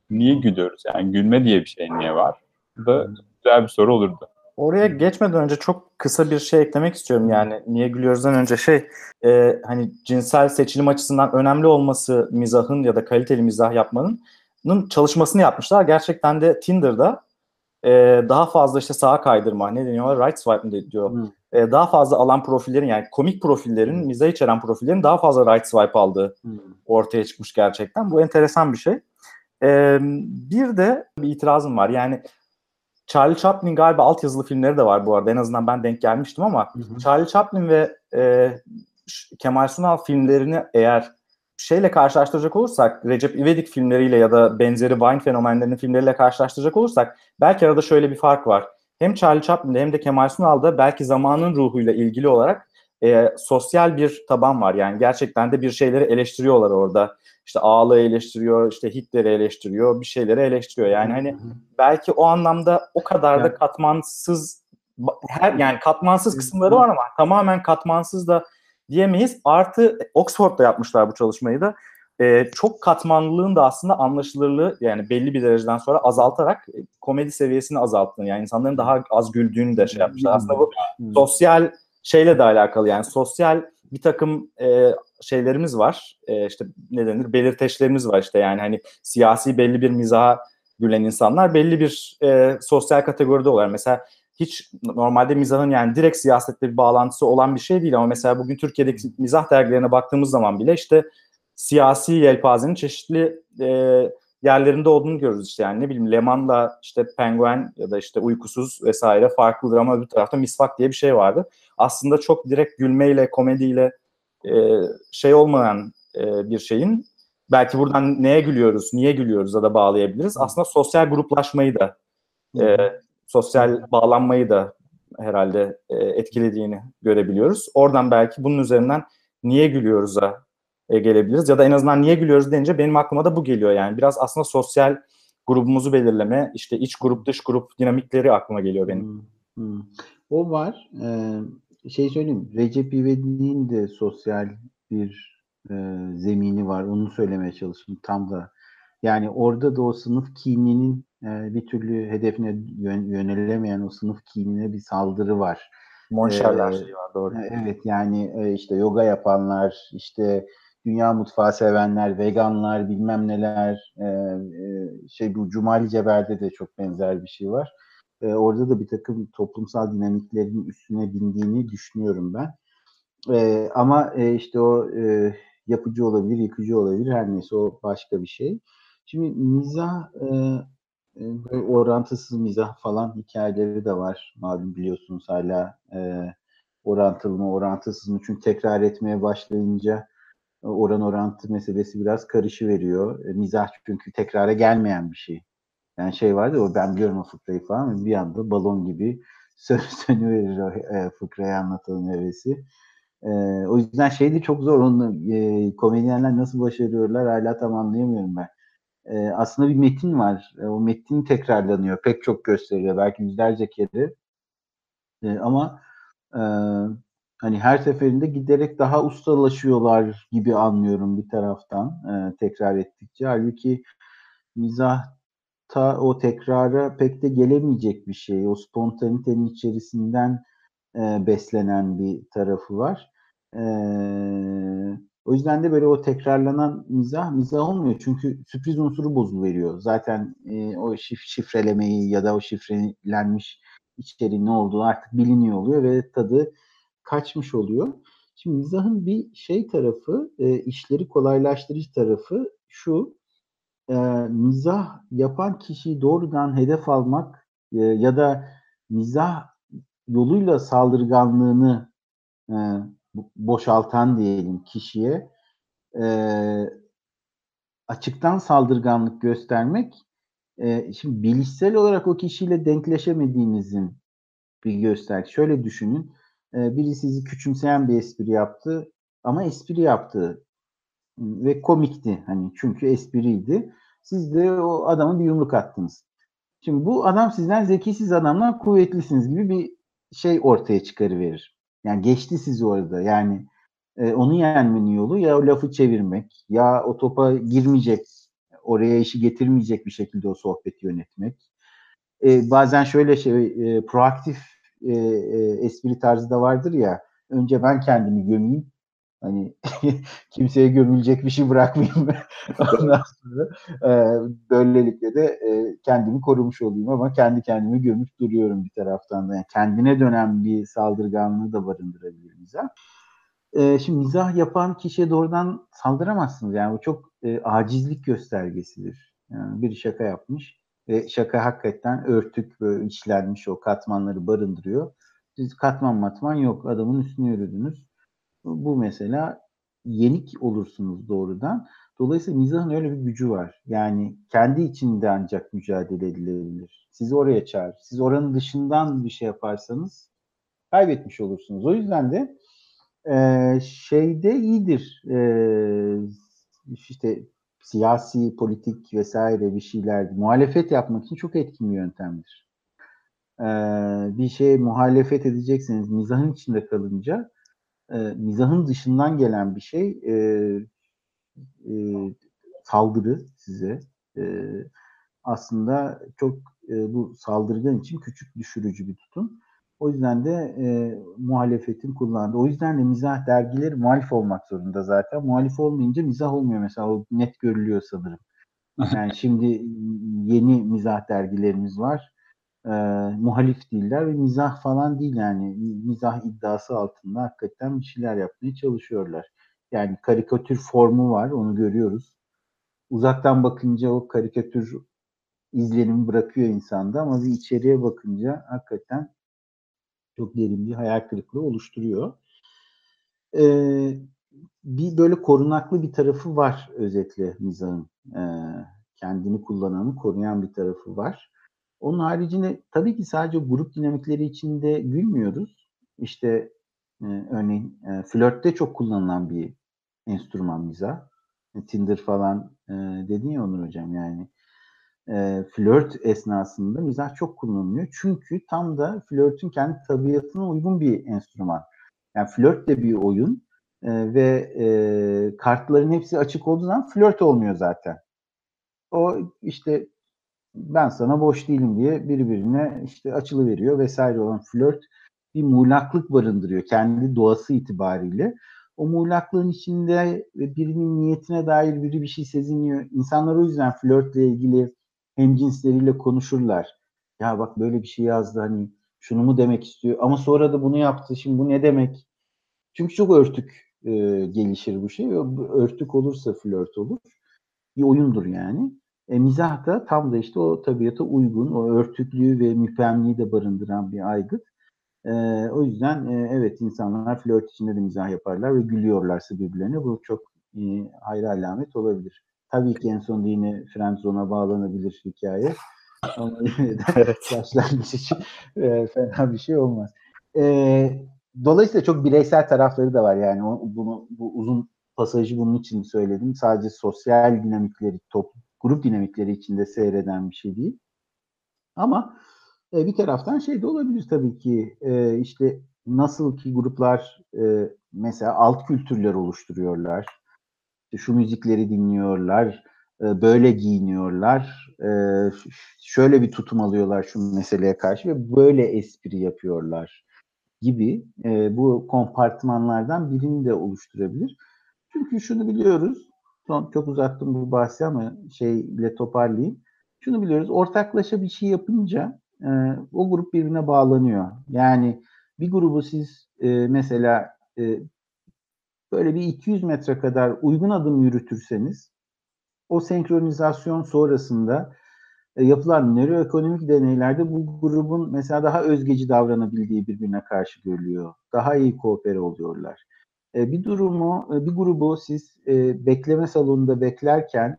niye gülüyoruz? Yani gülme diye bir şey niye var? Bu da güzel bir soru olurdu. Oraya geçmeden önce çok kısa bir şey eklemek istiyorum yani niye gülüyoruzdan önce şey e, hani cinsel seçilim açısından önemli olması mizahın ya da kaliteli mizah yapmanın çalışmasını yapmışlar. Gerçekten de Tinder'da e, daha fazla işte sağa kaydırma ne deniyor right swipe mi diyor. Hmm. E, daha fazla alan profillerin yani komik profillerin Hmm. mizah içeren profillerin daha fazla right swipe aldığı Hmm. ortaya çıkmış gerçekten. Bu enteresan bir şey. E, bir de bir itirazım var yani Charlie Chaplin galiba altyazılı filmleri de var bu arada. En azından ben denk gelmiştim ama hı. Charlie Chaplin ve e, Kemal Sunal filmlerini eğer şeyle karşılaştıracak olursak, Recep İvedik filmleriyle ya da benzeri Vine fenomenlerinin filmleriyle karşılaştıracak olursak belki arada şöyle bir fark var. Hem Charlie Chaplin'de hem de Kemal Sunal'da belki zamanın ruhuyla ilgili olarak e, sosyal bir taban var. Yani gerçekten de bir şeyleri eleştiriyorlar orada. İşte Ağlı eleştiriyor, işte Hitler'i eleştiriyor, bir şeyleri eleştiriyor. Yani hani belki o anlamda o kadar da katmansız her yani katmansız kısımları var ama tamamen katmansız da diyemeyiz. Artı Oxford'da yapmışlar bu çalışmayı da. Ee, çok katmanlılığın da aslında anlaşılırlığı yani belli bir dereceden sonra azaltarak e, komedi seviyesini azalttığını yani insanların daha az güldüğünü de şey yapmışlar. Aslında bu sosyal şeyle de alakalı yani sosyal bir takım e, şeylerimiz var. E, işte ne denir? Belirteçlerimiz var işte yani hani siyasi belli bir mizaha gülen insanlar belli bir e, sosyal kategoride oluyor. Mesela hiç normalde mizahın yani direkt siyasetle bir bağlantısı olan bir şey değil ama mesela bugün Türkiye'deki mizah dergilerine baktığımız zaman bile işte siyasi yelpazenin çeşitli e, yerlerinde olduğunu görürüz işte yani ne bileyim Leman'la işte Penguen ya da işte Uykusuz vesaire farklıdır ama öbür tarafta Misvak diye bir şey vardı. Aslında çok direkt gülmeyle, komediyle e, şey olmayan e, bir şeyin belki buradan neye gülüyoruz, niye gülüyoruz da bağlayabiliriz. Aslında sosyal gruplaşmayı da e, sosyal bağlanmayı da herhalde e, etkilediğini görebiliyoruz. Oradan belki bunun üzerinden niye gülüyoruz'a e, gelebiliriz ya da en azından niye gülüyoruz deyince benim aklıma da bu geliyor yani biraz aslında sosyal grubumuzu belirleme işte iç grup dış grup dinamikleri aklıma geliyor benim. Hmm, hmm. O var. Ee, şey söyleyeyim. Recep İvedik'in de sosyal bir e, zemini var. Onu söylemeye çalıştım tam da. Yani orada da o sınıf kininin e, bir türlü hedefine yön, yönelemeyen o sınıf kinine bir saldırı var. Monşerler Ee, şeyi var doğru. Evet yani e, işte yoga yapanlar, işte dünya mutfağı sevenler, veganlar, bilmem neler. e, e, şey bu Cumali Ceber'de de çok benzer bir şey var. E, orada da bir takım toplumsal dinamiklerin üstüne bindiğini düşünüyorum ben. E, ama e, işte o e, yapıcı olabilir, yıkıcı olabilir. Her neyse o başka bir şey. Şimdi mizah e, e, orantısız mizah falan hikayeleri de var. Malum biliyorsunuz hala e, orantılı mı orantısız mı? Çünkü tekrar etmeye başlayınca oran orantı meselesi biraz karışı veriyor. E, mizah çünkü tekrara gelmeyen bir şey. Yani şey vardı o ben biliyorum o fıkrayı falan bir anda balon gibi sönüverir o e, fıkrayı anlatalım hevesi. E, o yüzden şey de çok zor. Onu komedyenler nasıl başarıyorlar hala tam anlayamıyorum ben. Aslında bir metin var. O metin tekrarlanıyor. Pek çok gösteriyor. Belki yüzlerce kere. Ama hani her seferinde giderek daha ustalaşıyorlar gibi anlıyorum bir taraftan e, tekrar ettikçe. Halbuki mizahta o tekrara pek de gelemeyecek bir şey. O spontanitenin içerisinden e, beslenen bir tarafı var. E, o yüzden de böyle o tekrarlanan mizah mizah olmuyor. Çünkü sürpriz unsuru bozuluveriyor. Zaten e, o şif şifrelemeyi ya da o şifrelenmiş içeriğin ne olduğu artık biliniyor oluyor ve tadı kaçmış oluyor. Şimdi mizahın bir şey tarafı, e, işleri kolaylaştırıcı tarafı şu. E, mizah yapan kişiyi doğrudan hedef almak e, ya da mizah yoluyla saldırganlığını e, boşaltan diyelim kişiye e, açıktan saldırganlık göstermek e, şimdi bilişsel olarak o kişiyle denkleşemediğinizin bir gösterge. Şöyle düşünün. E, biri sizi küçümseyen bir espri yaptı ama espri yaptı ve komikti hani çünkü espriydi. Siz de o adamın bir yumruk attınız. Şimdi bu adam sizden zekisiz adamdan kuvvetlisiniz gibi bir şey ortaya çıkarıverir. Yani geçti sizi orada. Yani e, onu yenmenin yolu ya o lafı çevirmek ya o topa girmeyecek, oraya işi getirmeyecek bir şekilde o sohbeti yönetmek. E, bazen şöyle şey e, proaktif e, e, espri tarzı da vardır ya. Önce ben kendimi gömeyim. Hani kimseye gömülecek bir şey bırakmayayım. Ondan sonra e, böylelikle de e, kendimi korumuş olayım ama kendi kendimi gömüp duruyorum bir taraftan da. Yani kendine dönen bir saldırganlığı da barındırabilir mizah. E, şimdi mizah yapan kişiye doğrudan saldıramazsınız. Yani bu çok e, acizlik göstergesidir. Yani bir şaka yapmış ve şaka hakikaten örtük böyle içlenmiş o katmanları barındırıyor. Siz katman matman yok. Adamın üstüne yürüdünüz. Bu mesela yenik olursunuz doğrudan. Dolayısıyla mizahın öyle bir gücü var. Yani kendi içinde ancak mücadele edilebilir. Sizi oraya çağır. Siz oranın dışından bir şey yaparsanız kaybetmiş olursunuz. O yüzden de e, şeyde iyidir. E, işte siyasi, politik vesaire bir şeyler muhalefet yapmak için çok etkin bir yöntemdir. E, bir şeye muhalefet edecekseniz mizahın içinde kalınca e, mizahın dışından gelen bir şey e, e, saldırı size e, aslında çok e, bu saldırgan için küçük düşürücü bir tutum. O yüzden de e, muhalefetin kullandığı. O yüzden de mizah dergileri muhalif olmak zorunda zaten. Muhalif olmayınca mizah olmuyor mesela. O net görülüyor sanırım. Yani şimdi yeni mizah dergilerimiz var. E, muhalif değiller ve mizah falan değil yani. Mizah iddiası altında hakikaten bir şeyler yapmaya çalışıyorlar. Yani karikatür formu var. Onu görüyoruz. Uzaktan bakınca o karikatür izlenimi bırakıyor insanda ama bir içeriye bakınca hakikaten çok derin bir hayal kırıklığı oluşturuyor. Ee, bir böyle korunaklı bir tarafı var özetle mizahın. Ee, kendini kullananı koruyan bir tarafı var. Onun haricinde tabii ki sadece grup dinamikleri içinde gülmüyoruz. İşte e, örneğin e, flörtte çok kullanılan bir enstrüman mizah. Tinder falan e, dedin ya Onur Hocam yani e, flört esnasında mizah çok kullanılıyor. Çünkü tam da flörtün kendi tabiatına uygun bir enstrüman. Yani flört de bir oyun e, ve e, kartların hepsi açık olduğu zaman flört olmuyor zaten. O işte ben sana boş değilim diye birbirine işte açılı veriyor vesaire olan flört bir muğlaklık barındırıyor kendi doğası itibariyle. O muğlaklığın içinde birinin niyetine dair biri bir şey seziniyor. İnsanlar o yüzden flörtle ilgili hem cinsleriyle konuşurlar. Ya bak böyle bir şey yazdı hani şunu mu demek istiyor ama sonra da bunu yaptı şimdi bu ne demek? Çünkü çok örtük e, gelişir bu şey. Örtük olursa flört olur. Bir oyundur yani. E, mizah da tam da işte o tabiata uygun, o örtüklüğü ve müpemliği de barındıran bir aygıt. E, o yüzden e, evet insanlar flört içinde de mizah yaparlar ve gülüyorlarsa birbirlerine bu çok e, hayra alamet olabilir. Tabii ki en sonunda yine Friendzone'a bağlanabilir hikaye. Ama yine de Evet. başlangıç için e, fena bir şey olmaz. E, dolayısıyla çok bireysel tarafları da var yani o, bunu bu uzun pasajı bunun için söyledim. Sadece sosyal dinamikleri, top, grup dinamikleri içinde seyreden bir şey değil. Ama e, bir taraftan şey de olabilir tabii ki e, işte nasıl ki gruplar e, mesela alt kültürler oluşturuyorlar. İşte şu müzikleri dinliyorlar, e, böyle giyiniyorlar, e, şöyle bir tutum alıyorlar şu meseleye karşı ve böyle espri yapıyorlar gibi e, bu kompartmanlardan birini de oluşturabilir. Çünkü şunu biliyoruz, son çok uzattım bu bahsi ama şeyle toparlayayım. Şunu biliyoruz, ortaklaşa bir şey yapınca o grup birbirine bağlanıyor. Yani bir grubu siz mesela böyle bir 200 metre kadar uygun adım yürütürseniz o senkronizasyon sonrasında e, yapılan nöroekonomik deneylerde bu grubun mesela daha özgeci davranabildiği birbirine karşı görülüyor. Daha iyi koopere oluyorlar. E, bir durumu, e, bir grubu siz bekleme salonunda beklerken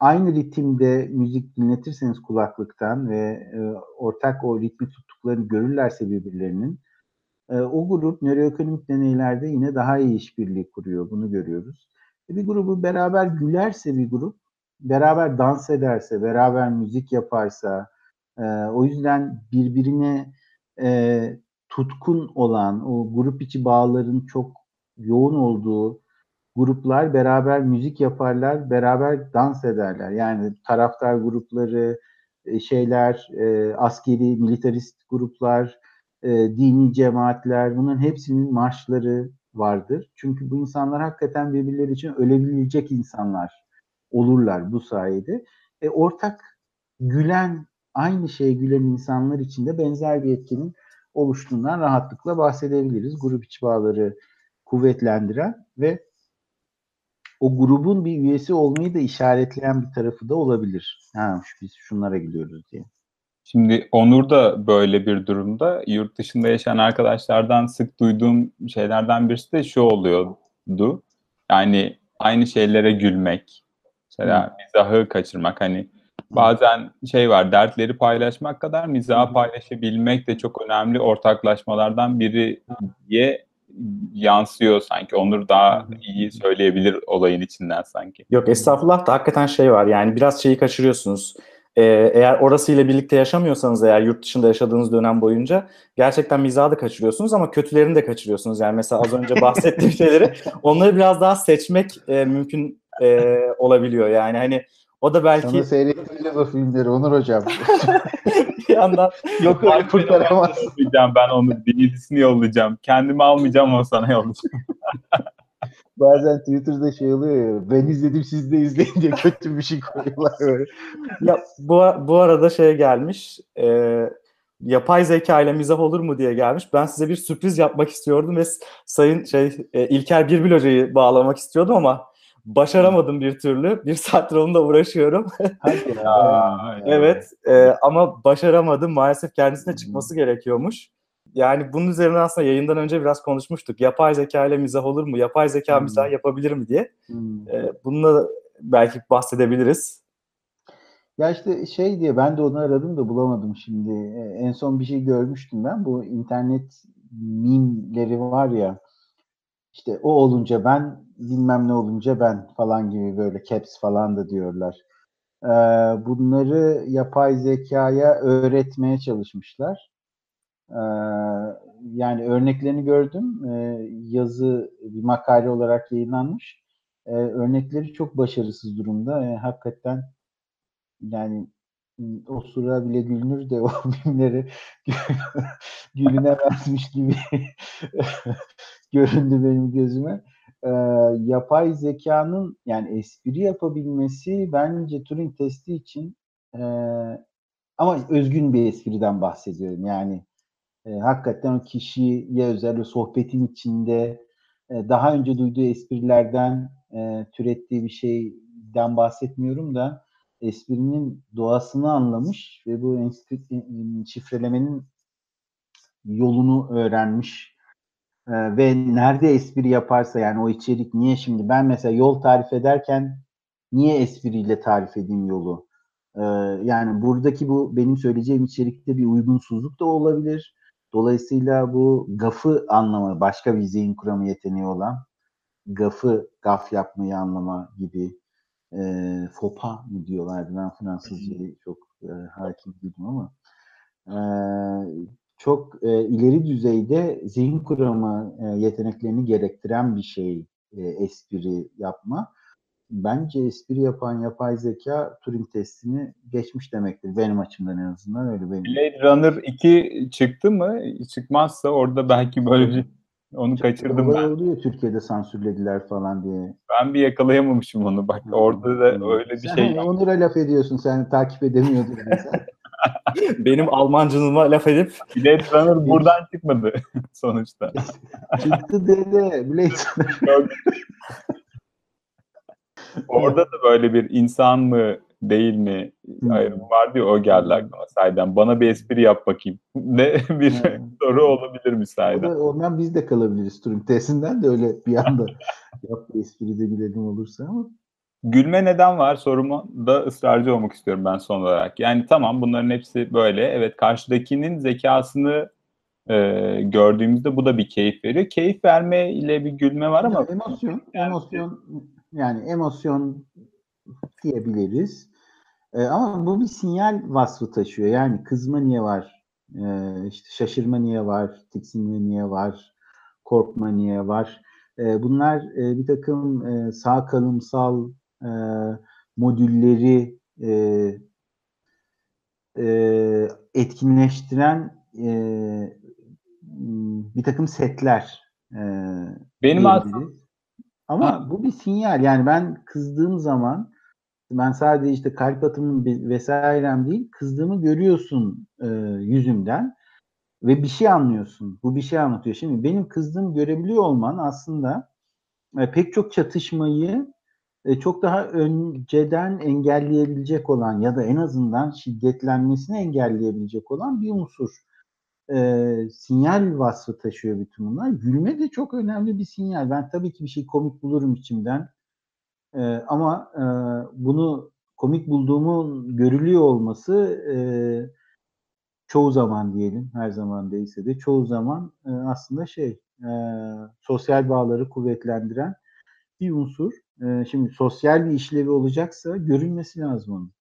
aynı ritimde müzik dinletirseniz kulaklıktan ve ortak o ritmi tuttuklarını görürlerse birbirlerinin e, o grup nöroekonomik deneylerde yine daha iyi işbirliği kuruyor. Bunu görüyoruz. E, bir grubu beraber gülerse bir grup, beraber dans ederse, beraber müzik yaparsa, e, o yüzden birbirine e, tutkun olan, o grup içi bağların çok yoğun olduğu gruplar beraber müzik yaparlar, beraber dans ederler. Yani taraftar grupları, şeyler, askeri, militarist gruplar, e, dini cemaatler, bunların hepsinin marşları vardır. Çünkü bu insanlar hakikaten birbirleri için ölebilecek insanlar olurlar bu sayede. E, ortak gülen, aynı şeye gülen insanlar için de benzer bir etkinin oluştuğundan rahatlıkla bahsedebiliriz. Grup içi bağları kuvvetlendiren ve o grubun bir üyesi olmayı da işaretleyen bir tarafı da olabilir. Ha, biz şunlara gidiyoruz diye. Şimdi Onur da böyle bir durumda yurt dışında yaşayan arkadaşlardan sık duyduğum şeylerden birisi de şu oluyordu. Yani aynı şeylere gülmek. Mesela mizahı kaçırmak. Hani bazen şey var dertleri paylaşmak kadar mizahı paylaşabilmek de çok önemli ortaklaşmalardan biri diye yansıyor sanki. Onur daha iyi söyleyebilir olayın içinden sanki. Yok estağfurullah da hakikaten şey var yani biraz şeyi kaçırıyorsunuz. Ee, eğer orasıyla birlikte yaşamıyorsanız eğer yurt dışında yaşadığınız dönem boyunca gerçekten mizahı da kaçırıyorsunuz ama kötülerini de kaçırıyorsunuz. Yani mesela az önce bahsettiğim şeyleri onları biraz daha seçmek e, mümkün e, olabiliyor. Yani hani o da belki Sana seyrettireceğiz o filmleri Onur Hocam. bir yandan Yok öyle kurtaramaz. Yollayacağım ben onu DVD'sini yollayacağım. Kendimi almayacağım ama sana yollayacağım. Bazen Twitter'da şey oluyor ya ben izledim siz de izleyin diye kötü bir şey koyuyorlar böyle. ya bu, bu arada şey gelmiş e, yapay zeka ile mizah olur mu diye gelmiş. Ben size bir sürpriz yapmak istiyordum ve sayın şey e, İlker Birbil Hoca'yı bağlamak istiyordum ama başaramadım bir türlü. Bir saattir onunla uğraşıyorum. Ya. Evet e, ama başaramadım. Maalesef kendisine çıkması gerekiyormuş. Yani bunun üzerine aslında yayından önce biraz konuşmuştuk. Yapay zeka ile mizah olur mu? Yapay zeka Hmm. mizah yapabilir mi diye. Hmm. E, bununla belki bahsedebiliriz. Ya işte şey diye ben de onu aradım da bulamadım şimdi. Ee, En son bir şey görmüştüm ben. Bu internet mimleri var ya. İşte o olunca ben bilmem ne olunca ben falan gibi böyle caps falan da diyorlar. Ee, bunları yapay zekaya öğretmeye çalışmışlar. Ee, yani örneklerini gördüm. Ee, yazı bir makale olarak yayınlanmış. Ee, örnekleri çok başarısız durumda. Hakikaten yani o sıra bile gülünür de o filmleri gülünemezmiş gibi göründü benim gözüme. Ee, yapay zekanın yani espri yapabilmesi bence Turing testi için e, ama özgün bir espriden bahsediyorum. Yani e, hakikaten o kişiye özel o sohbetin içinde e, daha önce duyduğu esprilerden e, türettiği bir şey espriden bahsetmiyorum da esprinin doğasını anlamış ve bu enstitü- şifrelemenin yolunu öğrenmiş Ee, ve nerede espri yaparsa yani o içerik niye şimdi ben mesela yol tarif ederken niye espriyle tarif edeyim yolu? Ee, yani buradaki bu benim söyleyeceğim içerikte bir uygunsuzluk da olabilir. Dolayısıyla bu gafı anlama, başka bir zihin kuramı yeteneği olan gafı, gaf yapmayı anlama gibi e, fopa mı diyorlardı. Ben Fransızcayı çok e, hakim değilim ama e, çok e, ileri düzeyde zihin kuramı e, yeteneklerini gerektiren bir şey e, espri yapma. Bence espri yapan yapay zeka Turing testini geçmiş demektir. Benim açımdan en azından öyle benim. Blade Runner 2 çıktı mı? Çıkmazsa orada belki böyle bir onu kaçırdım Olay ben. oluyor Türkiye'de sansürlediler falan diye. Ben bir yakalayamamışım onu. Bak orada da öyle bir Sen şey. Onur'a laf ediyorsun. Sen takip edemiyordun. Yani sen. Benim Almancılığıma laf edip Blade Runner buradan çıkmadı sonuçta. Çıktı dede. Blade Orada da böyle bir insan mı değil mi Hmm. ayrımı vardı ya o geldi aklıma sahiden. Bana bir espri yap bakayım. Ne bir Evet. soru olabilir mi O sahiden? da, ondan biz de kalabiliriz Turing testinden de öyle bir anda yaptığı espri de bilelim olursa ama Gülme neden var sorumu da ısrarcı olmak istiyorum ben son olarak. Yani tamam bunların hepsi böyle. Evet karşıdakinin zekasını e, gördüğümüzde bu da bir keyif veriyor. Keyif verme ile bir gülme var ama Yani emosyon, emosyon yani emosyon diyebiliriz. Ee, ama bu bir sinyal vasfı taşıyor. Yani kızma niye var? Ee, işte şaşırma niye var? Tiksinme niye var? Korkma niye var? Ee, bunlar e, bir takım e, sağ kalımsal e, modülleri e, e, etkinleştiren e, bir takım setler. E, benim aslında Ama bu bir sinyal. Yani ben kızdığım zaman ben sadece işte kalp atımım vesairem değil, kızdığımı görüyorsun e, yüzümden ve bir şey anlıyorsun. Bu bir şey anlatıyor. Şimdi benim kızdığımı görebiliyor olman aslında e, pek çok çatışmayı e, çok daha önceden engelleyebilecek olan ya da en azından şiddetlenmesini engelleyebilecek olan bir unsur. E, sinyal vasfı taşıyor bütün bunlar. Gülme de çok önemli bir sinyal. Ben tabii ki bir şey komik bulurum içimden. E, ama e, bunu komik bulduğumun görülüyor olması e, çoğu zaman diyelim, her zaman değilse de çoğu zaman e, aslında şey e, sosyal bağları kuvvetlendiren bir unsur. E, şimdi sosyal bir işlevi olacaksa görülmesi lazım onun.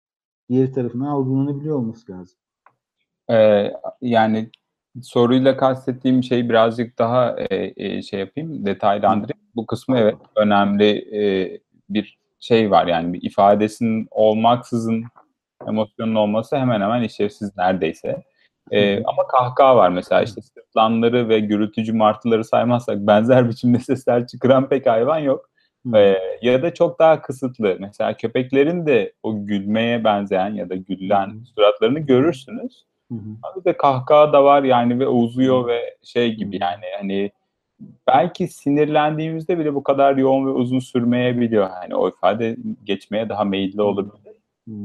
Diğer tarafından algılanabiliyor olması lazım. Ee, yani soruyla kastettiğim şey birazcık daha e, e, şey yapayım, detaylandırayım. Bu kısmı evet önemli e, bir şey var yani bir ifadesinin olmaksızın emosyonun olması hemen hemen işlevsiz neredeyse. Ee, ama kahkaha var mesela işte sırtlanları ve gürültücü martıları saymazsak benzer biçimde sesler çıkaran pek hayvan yok. Ee, ya da çok daha kısıtlı. Mesela köpeklerin de o gülmeye benzeyen ya da gülen suratlarını görürsünüz. Hı hı. De kahkaha da var yani ve uzuyor ve şey gibi yani hani belki sinirlendiğimizde bile bu kadar yoğun ve uzun sürmeyebiliyor. Hani o ifade geçmeye daha meyilli olabilir.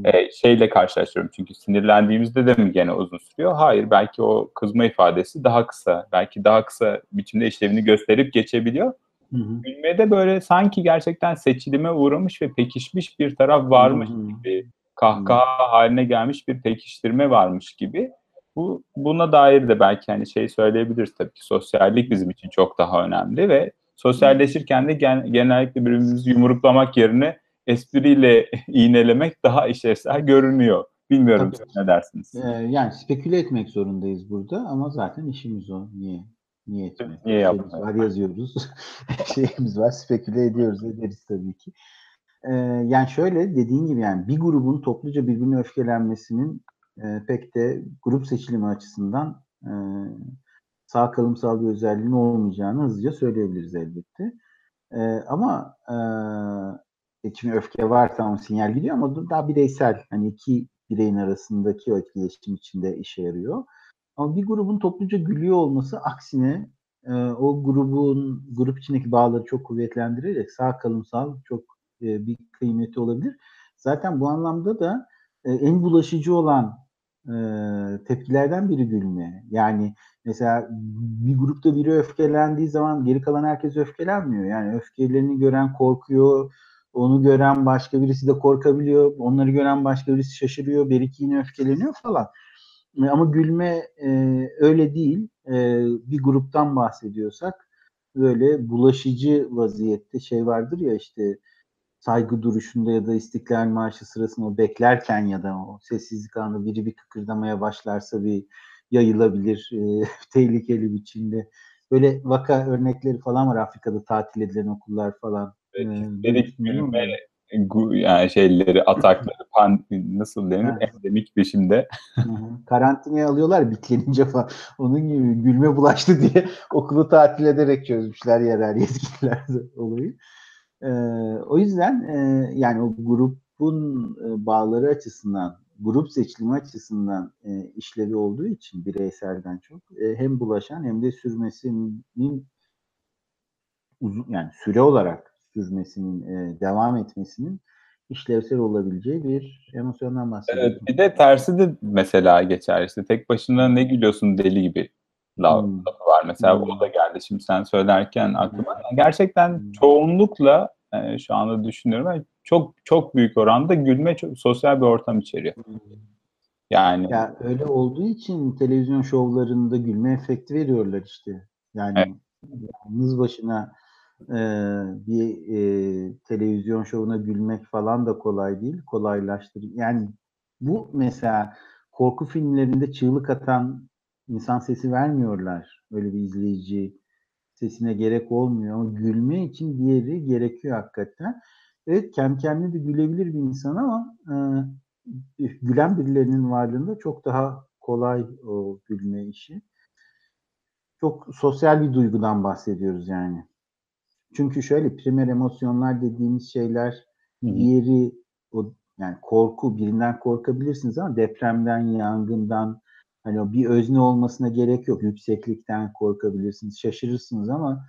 Ee, şeyle karşılaştırıyorum çünkü sinirlendiğimizde de mi gene uzun sürüyor? Hayır belki o kızma ifadesi daha kısa. Belki daha kısa biçimde işlevini gösterip geçebiliyor. Hı hı. Gülmede böyle sanki gerçekten seçilime uğramış ve pekişmiş bir taraf varmış Hı hı. gibi, kahkaha haline gelmiş bir pekiştirme varmış gibi. Bu buna dair de belki hani şey söyleyebiliriz tabii ki sosyallik bizim için çok daha önemli ve sosyalleşirken de gen- genellikle birbirimizi yumruklamak yerine espriyle iğnelemek daha işlevsel görünüyor. Bilmiyorum Tabii. ne dersiniz? Ee, yani speküle etmek zorundayız burada ama zaten işimiz o. Niye? Niye etmek? Niye yapmayalım? var yazıyoruz. Şeyimiz var speküle ediyoruz ederiz tabii ki. Ee, yani şöyle dediğin gibi yani bir grubun topluca birbirine öfkelenmesinin e, pek de grup seçilimi açısından e, sağ kalımsal bir özelliğinin olmayacağını hızlıca söyleyebiliriz elbette. E, ama e, şimdi öfke var tamam sinyal gidiyor ama daha bireysel hani iki bireyin arasındaki o etkileşim içinde işe yarıyor. Ama bir grubun topluca gülüyor olması aksine e, o grubun grup içindeki bağları çok kuvvetlendirerek sağ kalımsal çok e, bir kıymeti olabilir. Zaten bu anlamda da e, en bulaşıcı olan e, tepkilerden biri gülme. Yani mesela bir grupta biri öfkelendiği zaman geri kalan herkes öfkelenmiyor. Yani öfkelerini gören korkuyor, onu gören başka birisi de korkabiliyor, onları gören başka birisi şaşırıyor, bir iki yine öfkeleniyor falan. Ama gülme e, öyle değil. E, bir gruptan bahsediyorsak böyle bulaşıcı vaziyette şey vardır ya işte saygı duruşunda ya da İstiklal Marşı sırasında o beklerken ya da o sessizlik anında biri bir kıkırdamaya başlarsa bir yayılabilir e, tehlikeli biçimde. Böyle vaka örnekleri falan var Afrika'da tatil edilen okullar falan. Evet, Dedik gülme gu- yani şeyleri, atakları, pan, nasıl denir? Ha. Endemik biçimde. Karantinaya alıyorlar bitlenince falan. Onun gibi gülme bulaştı diye okulu tatil ederek çözmüşler yerel yetkililer olayı. Ee, o yüzden e, yani o grubun e, bağları açısından, grup seçilimi açısından e, işlevi olduğu için bireyselden çok e, hem bulaşan hem de sürmesinin uzun yani süre olarak sürmesinin, e, devam etmesinin işlevsel olabileceği bir emosyondan bahsediyoruz. Evet, bir de tersi de mesela geçer. İşte tek başına ne gülüyorsun deli gibi laf Hmm. lafı var. Mesela Hmm. o da geldi şimdi sen söylerken aklıma. Yani gerçekten Hmm. çoğunlukla e, şu anda düşünüyorum. yani çok çok büyük oranda gülme çok, sosyal bir ortam içeriyor. Yani Ya öyle olduğu için televizyon şovlarında gülme efekti veriyorlar işte. Yani Evet. yalnız başına e, bir e, televizyon şovuna gülmek falan da kolay değil. Kolaylaştırıyor. Yani bu mesela korku filmlerinde çığlık atan insan sesi vermiyorlar. Öyle bir izleyici sesine gerek olmuyor ama gülme için diğeri gerekiyor hakikaten. Evet kendi kendine de gülebilir bir insan ama e, gülen birilerinin varlığında çok daha kolay o gülme işi. Çok sosyal bir duygudan bahsediyoruz yani. Çünkü şöyle primer emosyonlar dediğimiz şeyler diğeri o yani korku birinden korkabilirsiniz ama depremden, yangından hani o bir özne olmasına gerek yok. Yükseklikten korkabilirsiniz, şaşırırsınız ama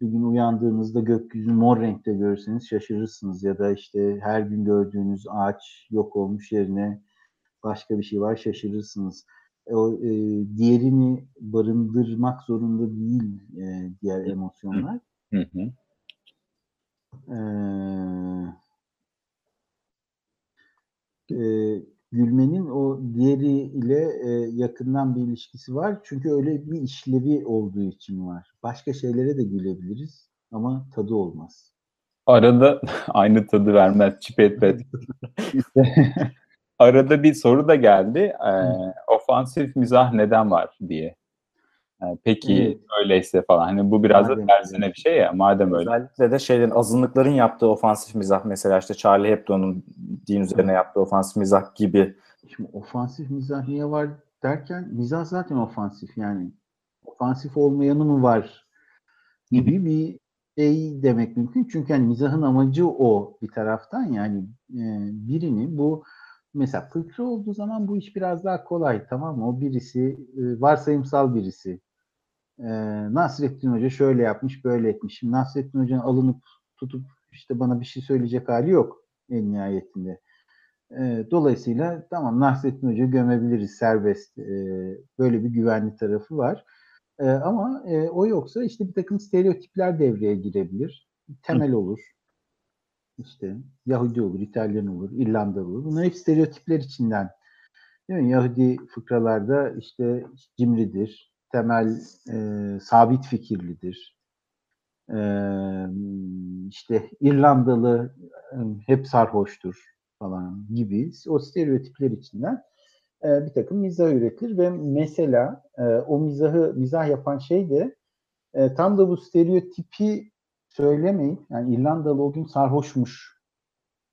bir gün uyandığınızda gökyüzünü mor renkte görürseniz şaşırırsınız ya da işte her gün gördüğünüz ağaç yok olmuş yerine başka bir şey var şaşırırsınız. E, O e, diğerini barındırmak zorunda değil e, diğer emosyonlar. Hı hı. Ee, e, gülmenin o diğeriyle e, yakından bir ilişkisi var. Çünkü öyle bir işlevi olduğu için var. Başka şeylere de gülebiliriz ama tadı olmaz. arada aynı tadı vermez çipet pet. Arada bir soru da geldi. Ee, ofansif mizah neden var diye. Ee, peki Evet. öyleyse falan. Hani bu biraz da Madem tersine öyle. bir şey ya. Madem öyle. Özellikle de şeylerin azınlıkların yaptığı ofansif mizah mesela işte Charlie Hebdo'nun din üzerine yaptığı ofansif mizah gibi Şimdi ofansif mizah niye var derken mizah zaten ofansif yani. Ofansif olmayanı mı var gibi bir şey demek mümkün. Çünkü hani mizahın amacı o bir taraftan yani e, birini bu mesela fıkra olduğu zaman bu iş biraz daha kolay tamam mı? O birisi e, varsayımsal birisi. E, Nasrettin Hoca şöyle yapmış böyle etmiş. Şimdi Nasrettin Hoca'nın alınıp tutup işte bana bir şey söyleyecek hali yok en nihayetinde. E, dolayısıyla tamam Nasrettin Hoca gömebiliriz serbest. E, böyle bir güvenli tarafı var. E, ama e, o yoksa işte bir takım stereotipler devreye girebilir. Temel olur. İşte Yahudi olur, İtalyan olur, İrlandalı olur. Bunlar hep stereotipler içinden. Değil mi? Yahudi fıkralarda işte cimridir, temel e, sabit fikirlidir. E, işte İrlandalı e, hep sarhoştur falan gibi o stereotipler içinden e, bir takım mizah üretilir ve mesela e, o mizahı mizah yapan şey de e, tam da bu stereotipi söylemeyip yani İrlandalı o gün sarhoşmuş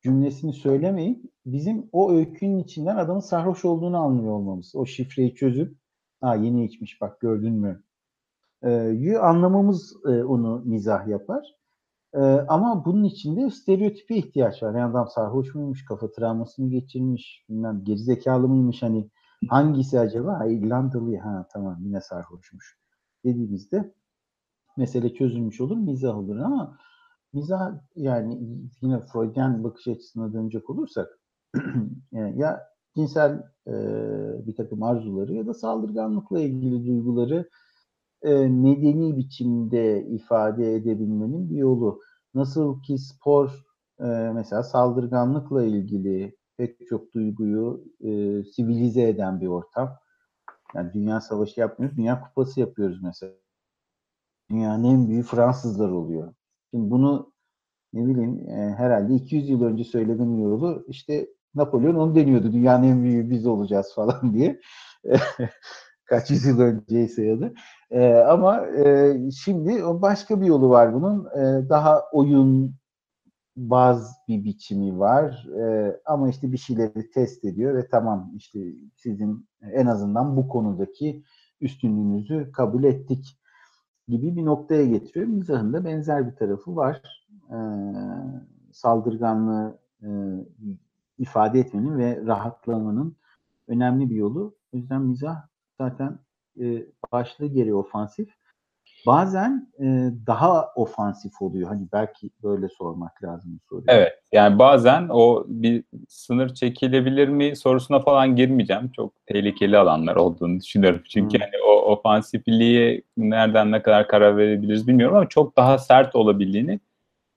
cümlesini söylemeyip bizim o öykünün içinden adamın sarhoş olduğunu anlıyor olmamız. O şifreyi çözüp ha yeni içmiş bak gördün mü e, anlamamız e, onu mizah yapar. E, ama bunun içinde stereotipe ihtiyaç var. Yani adam sarhoş muymuş, kafa travmasını geçirmiş, bilmem gerizekalı mıymış hani hangisi acaba? Ha, İrlandalı ha tamam yine sarhoşmuş dediğimizde mesele çözülmüş olur, mizah olur ama mizah yani yine Freudian bakış açısına dönecek olursak ya cinsel e, bir takım arzuları ya da saldırganlıkla ilgili duyguları e, medeni biçimde ifade edebilmenin bir yolu. Nasıl ki spor e, mesela saldırganlıkla ilgili pek çok duyguyu e, sivilize eden bir ortam. Yani dünya savaşı yapmıyoruz, dünya kupası yapıyoruz mesela. Dünyanın en büyüğü Fransızlar oluyor. Şimdi bunu ne bileyim e, herhalde 200 yıl önce söylemenin yolu işte Napolyon onu deniyordu. Dünyanın en büyüğü biz olacağız falan diye. Kaç yüzyıl önceyse ya da. E, ama e, şimdi başka bir yolu var bunun. E, daha oyun baz bir biçimi var. E, ama işte bir şeyleri test ediyor ve tamam işte sizin en azından bu konudaki üstünlüğünüzü kabul ettik gibi bir noktaya getiriyor. Mizahın da benzer bir tarafı var. E, saldırganlığı ifade etmenin ve rahatlamanın önemli bir yolu. O yüzden mizah zaten e, başlı geri ofansif. Bazen e, daha ofansif oluyor. Hani belki böyle sormak lazım soruyu. Evet. Yani bazen o bir sınır çekilebilir mi sorusuna falan girmeyeceğim. Çok tehlikeli alanlar olduğunu düşünüyorum. Çünkü Hmm. hani o ofansifliğe nereden ne kadar karar verebiliriz bilmiyorum ama çok daha sert olabildiğini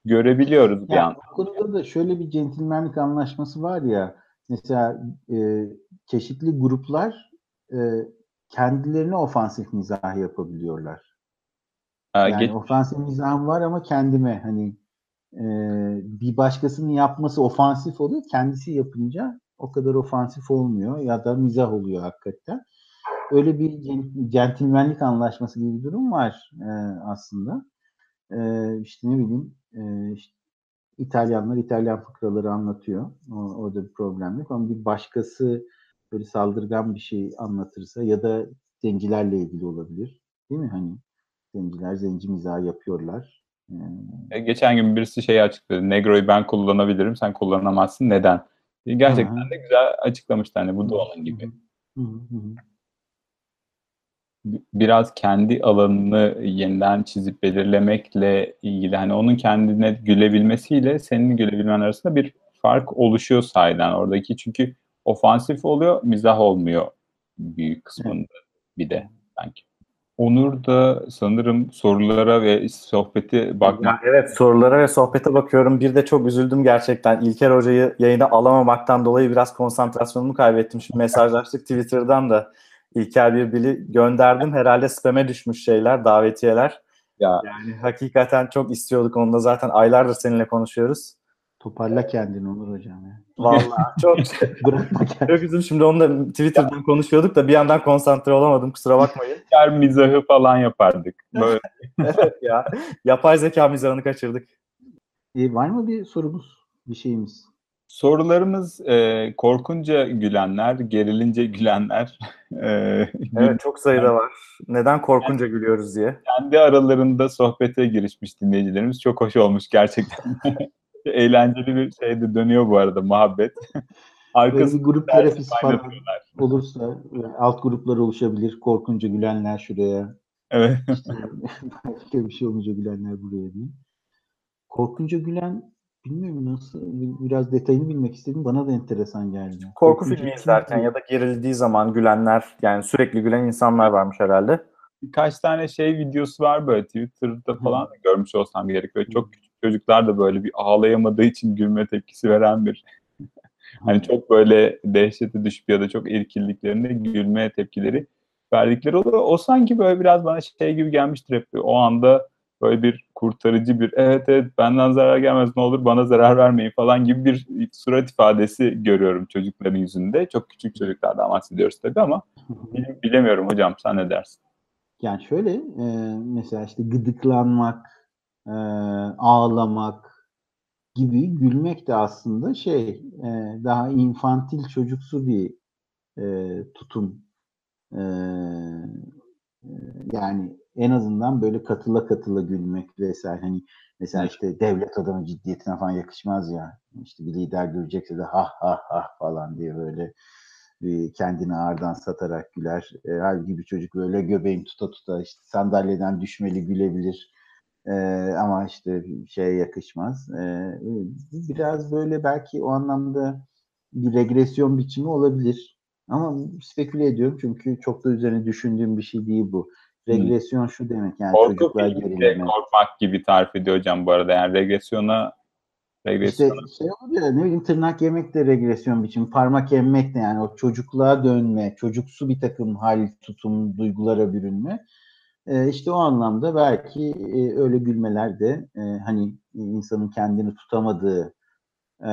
görebiliyoruz bir Yani an. bu konuda da şöyle bir centilmenlik anlaşması var ya mesela e, çeşitli gruplar e, kendilerine ofansif mizah yapabiliyorlar. Ha, Yani geç- ofansif mizahım var ama kendime hani e, bir başkasının yapması ofansif oluyor. Kendisi yapınca o kadar ofansif olmuyor ya da mizah oluyor hakikaten. Öyle bir cen- centilmenlik anlaşması gibi bir durum var e, aslında. E, işte ne bileyim e, işte İtalyanlar İtalyan fıkraları anlatıyor. O, orada bir problem yok ama bir başkası böyle saldırgan bir şey anlatırsa ya da zencilerle ilgili olabilir. Değil mi? Hani zenciler zenci mizahı yapıyorlar. Ee, Geçen gün birisi şeyi açıkladı. Negro'yu ben kullanabilirim, sen kullanamazsın. Neden? Gerçekten hı. de güzel açıklamıştı. Hani bu da onun gibi. Hı, hı hı. Biraz kendi alanını yeniden çizip belirlemekle ilgili hani onun kendine gülebilmesiyle senin gülebilmen arasında bir fark oluşuyor sahiden oradaki çünkü ofansif oluyor mizah olmuyor büyük kısmında bir de sanki. Onur da sanırım sorulara ve sohbeti bakmak evet sorulara ve sohbete bakıyorum. Bir de çok üzüldüm gerçekten. İlker Hoca'yı yayına alamamaktan dolayı biraz konsantrasyonumu kaybettim. Şimdi mesajlaştık Twitter'dan da. İlker Birbil'i gönderdim. Herhalde spam'e düşmüş şeyler, davetiyeler. ya Yani hakikaten çok istiyorduk onu da zaten aylardır seninle konuşuyoruz. Toparla kendini Onur hocam ya. Vallahi çok çok üzüldüm. Şimdi onu da Twitter'dan konuşuyorduk da bir yandan konsantre olamadım. Kusura bakmayın. yer mizahı falan yapardık. Böyle evet ya. Yapay zeka mizahını kaçırdık. E, var mı bir sorumuz? Bir şeyimiz? Sorularımız e, korkunca gülenler, gerilince gülenler, e, Evet çok sayıda var. Neden korkunca gülüyoruz diye. kendi aralarında sohbete girişmiş dinleyicilerimiz. Çok hoş olmuş gerçekten. Eğlenceli bir şey de dönüyor bu arada muhabbet. Arkası bir grup terapisi falan olursa e, alt gruplar oluşabilir. Korkunca gülenler şuraya. Evet. İşte başka bir şey olunca gülenler buraya diye. Korkunca gülen bilmiyorum nasıl biraz detayını bilmek istedim. Bana da enteresan geldi. Korku Korkunca filmi izlerken ya da gerildiği zaman gülenler yani sürekli gülen insanlar varmış herhalde. Birkaç tane şey videosu var böyle Twitter'da falan da görmüş olsam gerek. Böyle çok küçük çocuklar da böyle bir ağlayamadığı için gülme tepkisi veren bir hani çok böyle dehşete düşüp ya da çok irkildiklerinde gülme tepkileri verdikleri oluyor. O sanki böyle biraz bana şey gibi gelmiştir hep. O anda böyle bir kurtarıcı bir evet evet benden zarar gelmez ne olur bana zarar vermeyin falan gibi bir surat ifadesi görüyorum çocukların yüzünde. Çok küçük çocuklardan bahsediyoruz tabii ama bil- bilemiyorum hocam sen ne dersin? Yani şöyle e, mesela işte gıdıklanmak, e, ağlamak gibi gülmek de aslında şey e, daha infantil çocuksu bir e, tutum. E, e, yani en azından böyle katıla katıla gülmek vesaire hani mesela işte devlet adamı ciddiyetine falan yakışmaz ya. İşte bir lider görecekse de ha ha ha falan diye böyle kendini ağırdan satarak güler. E, halbuki bir çocuk böyle göbeğini tuta tuta işte sandalyeden düşmeli gülebilir. Ee, ama işte şeye yakışmaz. Ee, biraz böyle belki o anlamda bir regresyon biçimi olabilir. Ama speküle ediyorum çünkü çok da üzerine düşündüğüm bir şey değil bu. Regresyon şu demek yani Korku çocuklar gerileme. korkmak gibi tarif ediyor hocam bu arada. Yani regresyona İşte regresyona şey oluyor ya, ne bileyim tırnak yemek de regresyon biçimi, parmak emmek de yani o çocukluğa dönme, çocuksu bir takım hal, tutum, duygulara bürünme. Ee, işte o anlamda belki e, öyle gülmeler de e, hani insanın kendini tutamadığı e,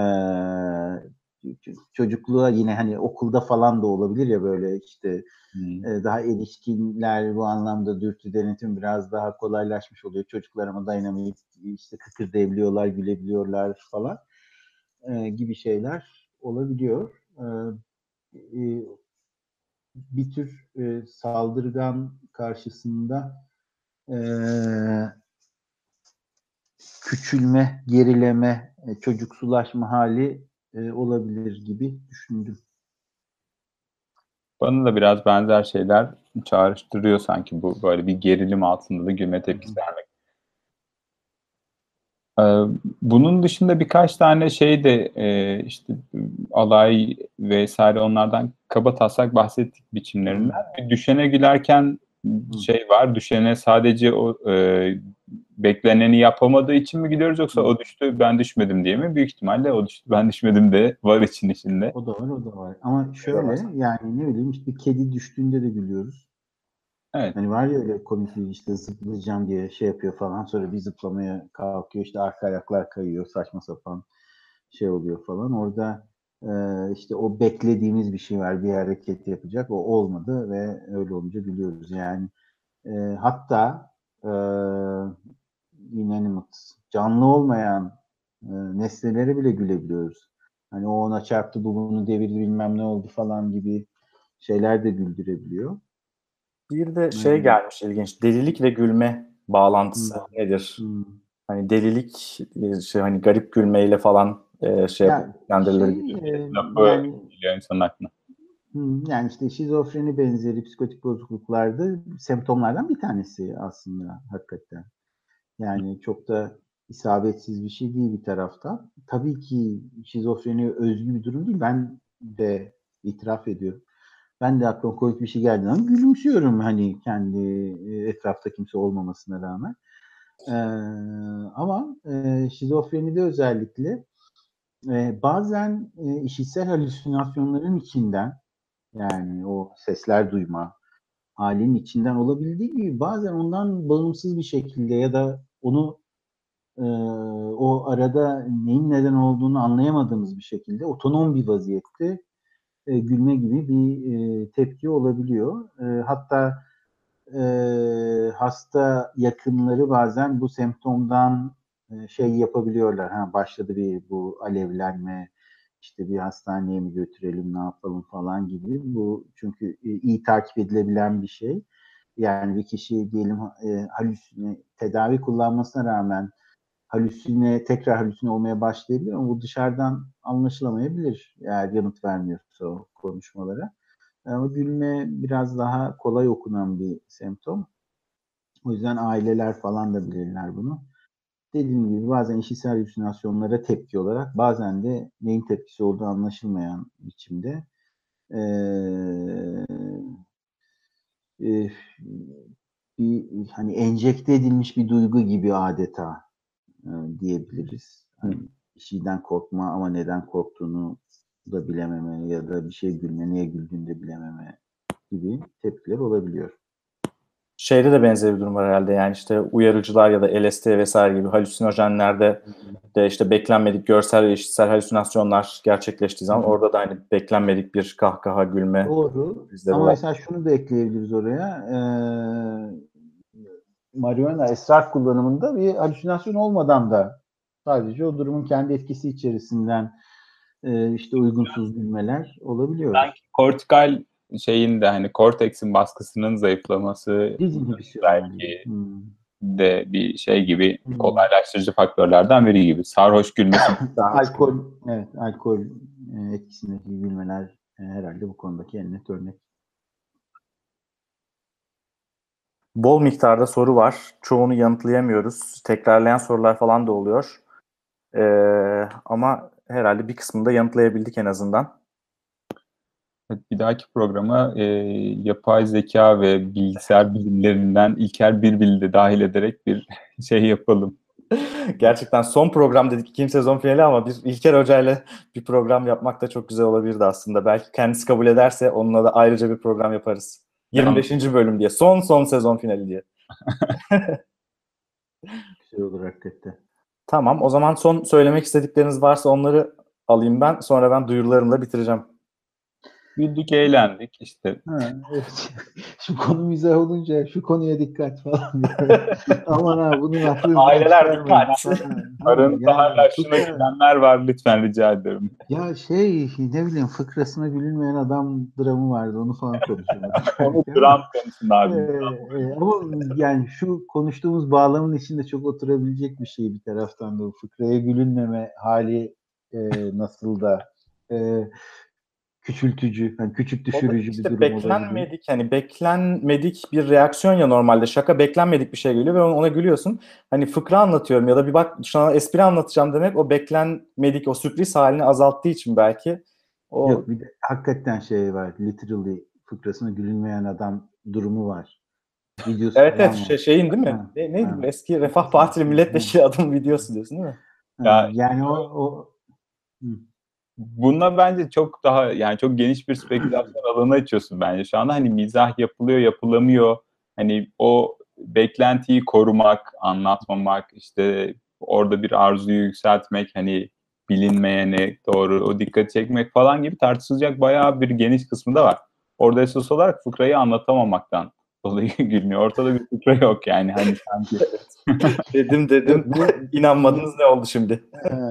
çocukluğa yine hani okulda falan da olabilir ya böyle işte Hmm. e, daha erişkinler bu anlamda dürtü denetim biraz daha kolaylaşmış oluyor. Çocuklar ama dayanamayıp işte kıkırdayabiliyorlar, gülebiliyorlar falan e, gibi şeyler olabiliyor. E, e, bir tür e, saldırgan karşısında e, küçülme, gerileme, çocuksulaşma hali e, olabilir gibi düşündüm. Bana da biraz benzer şeyler çağrıştırıyor sanki bu böyle bir gerilim altında da gülme tepkisi vermek. Ee, Bunun dışında birkaç tane şey de e, işte alay vesaire onlardan kaba taslak bahsettik biçimlerinden. Düşene gülerken şey var, düşene sadece o e, bekleneni yapamadığı için mi gülüyoruz yoksa o düştü ben düşmedim diye mi? Büyük ihtimalle o düştü ben düşmedim de var için içinde. O da var, o da var. Ama şöyle yani ne bileyim işte bir kedi düştüğünde de gülüyoruz. Evet. Hani var ya öyle komik işte zıplayacağım diye şey yapıyor falan sonra bir zıplamaya kalkıyor işte arka ayaklar kayıyor saçma sapan şey oluyor falan. Orada e, işte o beklediğimiz bir şey var bir hareket yapacak o olmadı ve öyle olunca gülüyoruz yani. E, hatta e, inanimate canlı olmayan e, nesnelere bile gülebiliyoruz. Hani o ona çarptı bu bunu devirdi bilmem ne oldu falan gibi şeyler de güldürebiliyor. Bir de şey Hmm. gelmiş ilginç. Delilik ve gülme bağlantısı Hmm. nedir? Hmm. Hani delilik e, şey hani garip gülmeyle falan e, şey Ya, yapılır. şey, e, Lafı yani, geliyor insanın aklına. yani işte şizofreni benzeri psikotik bozukluklarda semptomlardan bir tanesi aslında hakikaten. Yani çok da isabetsiz bir şey değil bir taraftan. Tabii ki şizofreni özgü bir durum değil. Ben de itiraf ediyorum. Ben de aklıma komik bir şey geldiği zaman gülümsüyorum hani kendi e, etrafta kimse olmamasına rağmen. Ee, ama e, şizofrenide özellikle e, bazen e, işitsel halüsinasyonların içinden yani o sesler duyma halinin içinden olabildiği gibi bazen ondan bağımsız bir şekilde ya da onu e, o arada neyin neden olduğunu anlayamadığımız bir şekilde otonom bir vaziyette e, gülme gibi bir e, tepki olabiliyor. E, hatta e, hasta yakınları bazen bu semptomdan şey yapabiliyorlar. Ha başladı bir bu alevlenme, işte bir hastaneye mi götürelim, ne yapalım falan gibi. Bu çünkü e, iyi takip edilebilen bir şey. Yani bir kişi diyelim e, halüsine tedavi kullanmasına rağmen halüsine tekrar halüsine olmaya başlayabilir ama bu dışarıdan anlaşılamayabilir eğer yanıt vermiyorsa o konuşmalara. Ama gülme biraz daha kolay okunan bir semptom. O yüzden aileler falan da bilirler bunu. Dediğim gibi bazen işitsel halüsinasyonlara tepki olarak bazen de neyin tepkisi olduğu anlaşılmayan biçimde ee, e, bir hani enjekte edilmiş bir duygu gibi adeta e, diyebiliriz. Yani bir şeyden korkma ama neden korktuğunu da bilememe ya da bir şey gülme, neye güldüğünü de bilememe gibi tepkiler olabiliyor. Şeyde de benzer bir durum var herhalde yani işte uyarıcılar ya da LSD vesaire gibi halüsinojenlerde de işte beklenmedik görsel ve işitsel halüsinasyonlar gerçekleştiği zaman orada da hani beklenmedik bir kahkaha gülme Doğru. Ama var. mesela şunu da ekleyebiliriz oraya. Ee, marihuana esrar kullanımında bir halüsinasyon olmadan da sadece o durumun kendi etkisi içerisinden e, işte uygunsuz gülmeler olabiliyor. Sanki kortikal şeyin de hani korteksin baskısının zayıflaması Dizinhibisyon belki. Hmm. de bir şey gibi Hmm. kolaylaştırıcı faktörlerden biri gibi. Sarhoş gülmesi. Alkol, evet, alkol e, etkisindeki gülmeler e, herhalde bu konudaki en net örnek. Bol miktarda soru var. Çoğunu yanıtlayamıyoruz. Tekrarlayan sorular falan da oluyor. Ee, ama herhalde bir kısmını da yanıtlayabildik en azından. Evet, bir dahaki programa e, yapay zeka ve bilgisayar bilimlerinden İlker Birbil'i de dahil ederek bir şey yapalım. Gerçekten son program dedik ikinci sezon finali ama bir İlker Hoca ile bir program yapmak da çok güzel olabilirdi aslında. Belki kendisi kabul ederse onunla da ayrıca bir program yaparız. 25. bölüm diye. Son son sezon finali diye. Güzel olur hakikaten. Tamam o zaman son söylemek istedikleriniz varsa onları alayım ben. Sonra ben duyurularımla bitireceğim. Güldük, eğlendik işte. Ha, evet. Şimdi konu mizah olunca şu konuya dikkat falan. Aman ha bunun aklını Aileler dikkat. Aranızda hala şuna gülenler var lütfen rica ederim. Ya şey ne bileyim fıkrasına gülünmeyen adam dramı vardı onu falan konuşuyorduk. Onu dram konusunda Ee, abi. e, ama yani şu konuştuğumuz bağlamın içinde çok oturabilecek bir şey bir taraftan da fıkraya gülünmeme hali e, nasıl da e, küçültücü, hani küçük düşürücü bir işte durum olabilir. beklenmedik hani beklenmedik bir reaksiyon ya normalde şaka beklenmedik bir şey geliyor ve ona, gülüyorsun. Hani fıkra anlatıyorum ya da bir bak sana espri anlatacağım demek o beklenmedik o sürpriz halini azalttığı için belki o Yok bir de hakikaten şey var. Literally fıkrasına gülünmeyen adam durumu var. Videosu evet evet şey, şeyin değil mi? Ha, Ne, neydi ha. eski Refah Partili milletvekili adamın videosu diyorsun değil mi? Ha, Ya- yani o, o Bununla bence çok daha yani çok geniş bir spekülasyon alanı açıyorsun bence. Şu anda hani mizah yapılıyor, yapılamıyor. Hani o beklentiyi korumak, anlatmamak, işte orada bir arzuyu yükseltmek, hani bilinmeyene doğru o dikkat çekmek falan gibi tartışılacak bayağı bir geniş kısmı da var. Orada esas olarak fıkrayı anlatamamaktan dolayı gülünüyor. Ortada bir fıkra yok yani hani sanki. Dedim dedim inanmadınız ne oldu şimdi?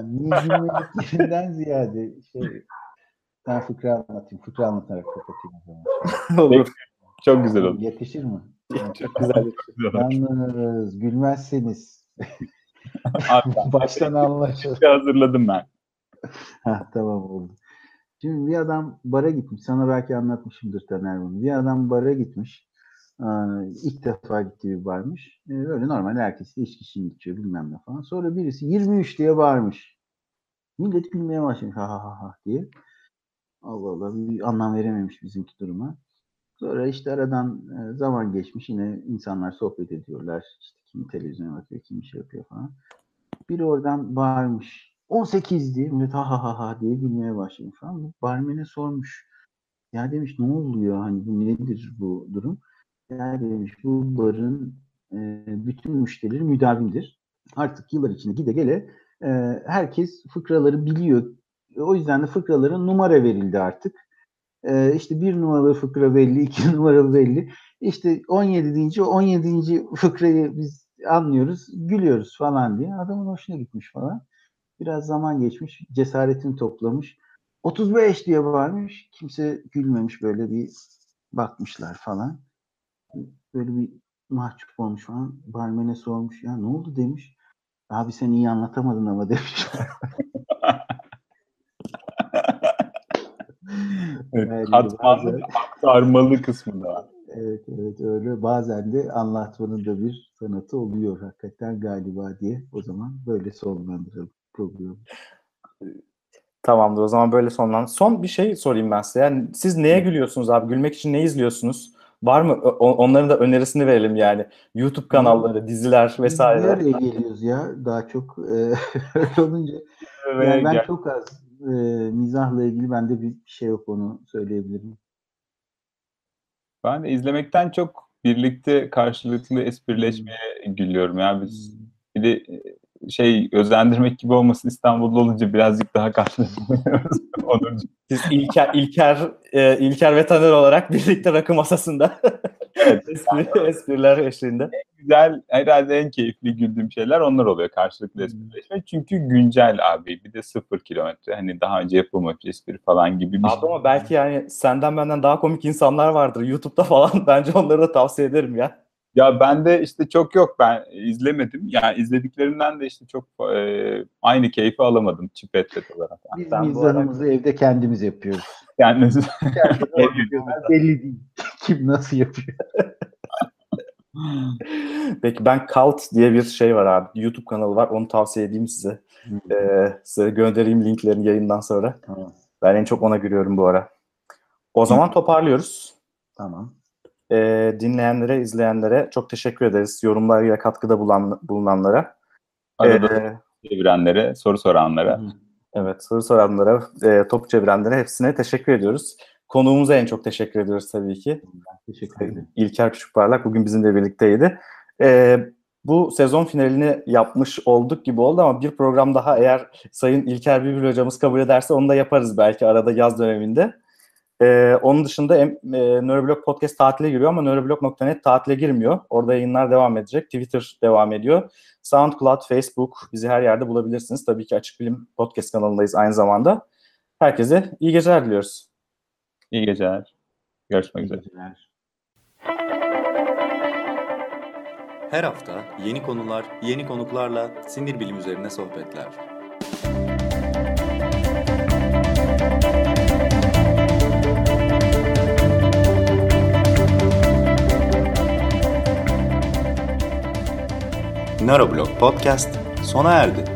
Gülmediklerinden ziyade şey ben fıkra anlatayım. Fıkra anlatarak kapatayım o zaman. Olur. Çok güzel oldu. Yakışır mı? Çok güzel. Yalnız gülmezseniz Abi, baştan anlaşılır. hazırladım ben. Ha tamam oldu. Şimdi bir adam bara gitmiş. Sana belki anlatmışımdır Taner bunu. Bir adam bara gitmiş. İlk defa gittiği bir barmış. Ee, Öyle normal herkes de içki için içiyor bilmem ne falan. Sonra birisi 23 diye bağırmış. Millet gülmeye başlamış ha ha ha ha diye. Allah Allah bir anlam verememiş bizimki duruma. Sonra işte aradan e, zaman geçmiş yine insanlar sohbet ediyorlar. İşte kimi televizyona bakıyor, kimi şey yapıyor falan. Biri oradan bağırmış. 18 diye millet ha ha ha ha diye gülmeye başlamış falan. Barmene sormuş. Ya demiş ne oluyor hani bu nedir bu durum? Ya demiş bu barın e, bütün müşterileri müdavimdir. Artık yıllar içinde gide gele e, herkes fıkraları biliyor. O yüzden de fıkralara numara verildi artık. E, işte bir numaralı fıkra belli, iki numaralı belli. İşte 17 deyince 17. fıkrayı biz anlıyoruz, gülüyoruz falan diye. Adamın hoşuna gitmiş falan. Biraz zaman geçmiş, cesaretini toplamış. 35 diye bağırmış. Kimse gülmemiş böyle bir bakmışlar falan. Böyle bir mahcup olmuş falan. Barmene sormuş ya ne oldu demiş. Abi sen iyi anlatamadın ama demiş. Evet, katmanlı aktarmalı kısmı da var. Evet evet öyle. Bazen de anlatmanın da bir sanatı oluyor hakikaten galiba diye. O zaman böyle sonlandıralım programı. Tamamdır o zaman böyle sonlan. Son bir şey sorayım ben size. Yani siz neye gülüyorsunuz abi? Gülmek için ne izliyorsunuz? Var mı? O- onların da önerisini verelim yani. YouTube kanalları, diziler vesaire. araya geliyoruz ya daha çok. e, öyle olunca. Yani ben gel- çok az e, mizahla ilgili bende bir şey yok onu söyleyebilirim. Ben de izlemekten çok birlikte karşılıklı esprileşmeye gülüyorum. Yani biz bir de şey özendirmek gibi olmasın İstanbul'da olunca birazcık daha karşılaşıyoruz. Onun Siz İlker, İlker, e, İlker ve Taner olarak birlikte rakı masasında Evet. espri, espriler eşliğinde. güzel, herhalde en keyifli güldüğüm şeyler onlar oluyor karşılıklı esprileşme. Çünkü güncel abi. Bir de sıfır kilometre. Hani daha önce yapılmamış espri falan gibi bir Abi şey. ama belki yani senden benden daha komik insanlar vardır YouTube'da falan. Bence onları da tavsiye ederim ya. Ya bende işte çok yok. Ben izlemedim. Yani izlediklerimden de işte çok e, aynı keyfi alamadım çipetlet olarak. Biz Ben bu mizahımızı evde kendimiz yapıyoruz. Yani Ev videomuzda. Belli değil. Kim nasıl yapıyor? Peki ben Cult diye bir şey var abi. YouTube kanalı var. Onu tavsiye edeyim size. Ee, size göndereyim linklerini yayından sonra. Tamam. Ben en çok ona gülüyorum bu ara. O zaman toparlıyoruz. Tamam. Ee, dinleyenlere, izleyenlere çok teşekkür ederiz. Yorumlarıyla katkıda bulan, bulunanlara. Arada Ee, çevirenlere, soru soranlara. evet, soru soranlara, e, top çevirenlere hepsine teşekkür ediyoruz. Konuğumuza en çok teşekkür ediyoruz tabii ki. Teşekkür ederim. İlker Küçükparlak bugün bizimle birlikteydi. Ee, bu sezon finalini yapmış olduk gibi oldu ama bir program daha eğer Sayın İlker Bülbül hocamız kabul ederse onu da yaparız belki arada yaz döneminde. Ee, onun dışında e, Neuroblog Podcast tatile giriyor ama neuroblog.net tatile girmiyor. Orada yayınlar devam edecek. Twitter devam ediyor. SoundCloud, Facebook bizi her yerde bulabilirsiniz. Tabii ki Açık Bilim Podcast kanalındayız aynı zamanda. Herkese iyi geceler diliyoruz. İyi geceler. Görüşmek İyi üzere. geceler. Her hafta yeni konular, yeni konuklarla sinir bilim üzerine sohbetler. Neuroblog Podcast sona erdi.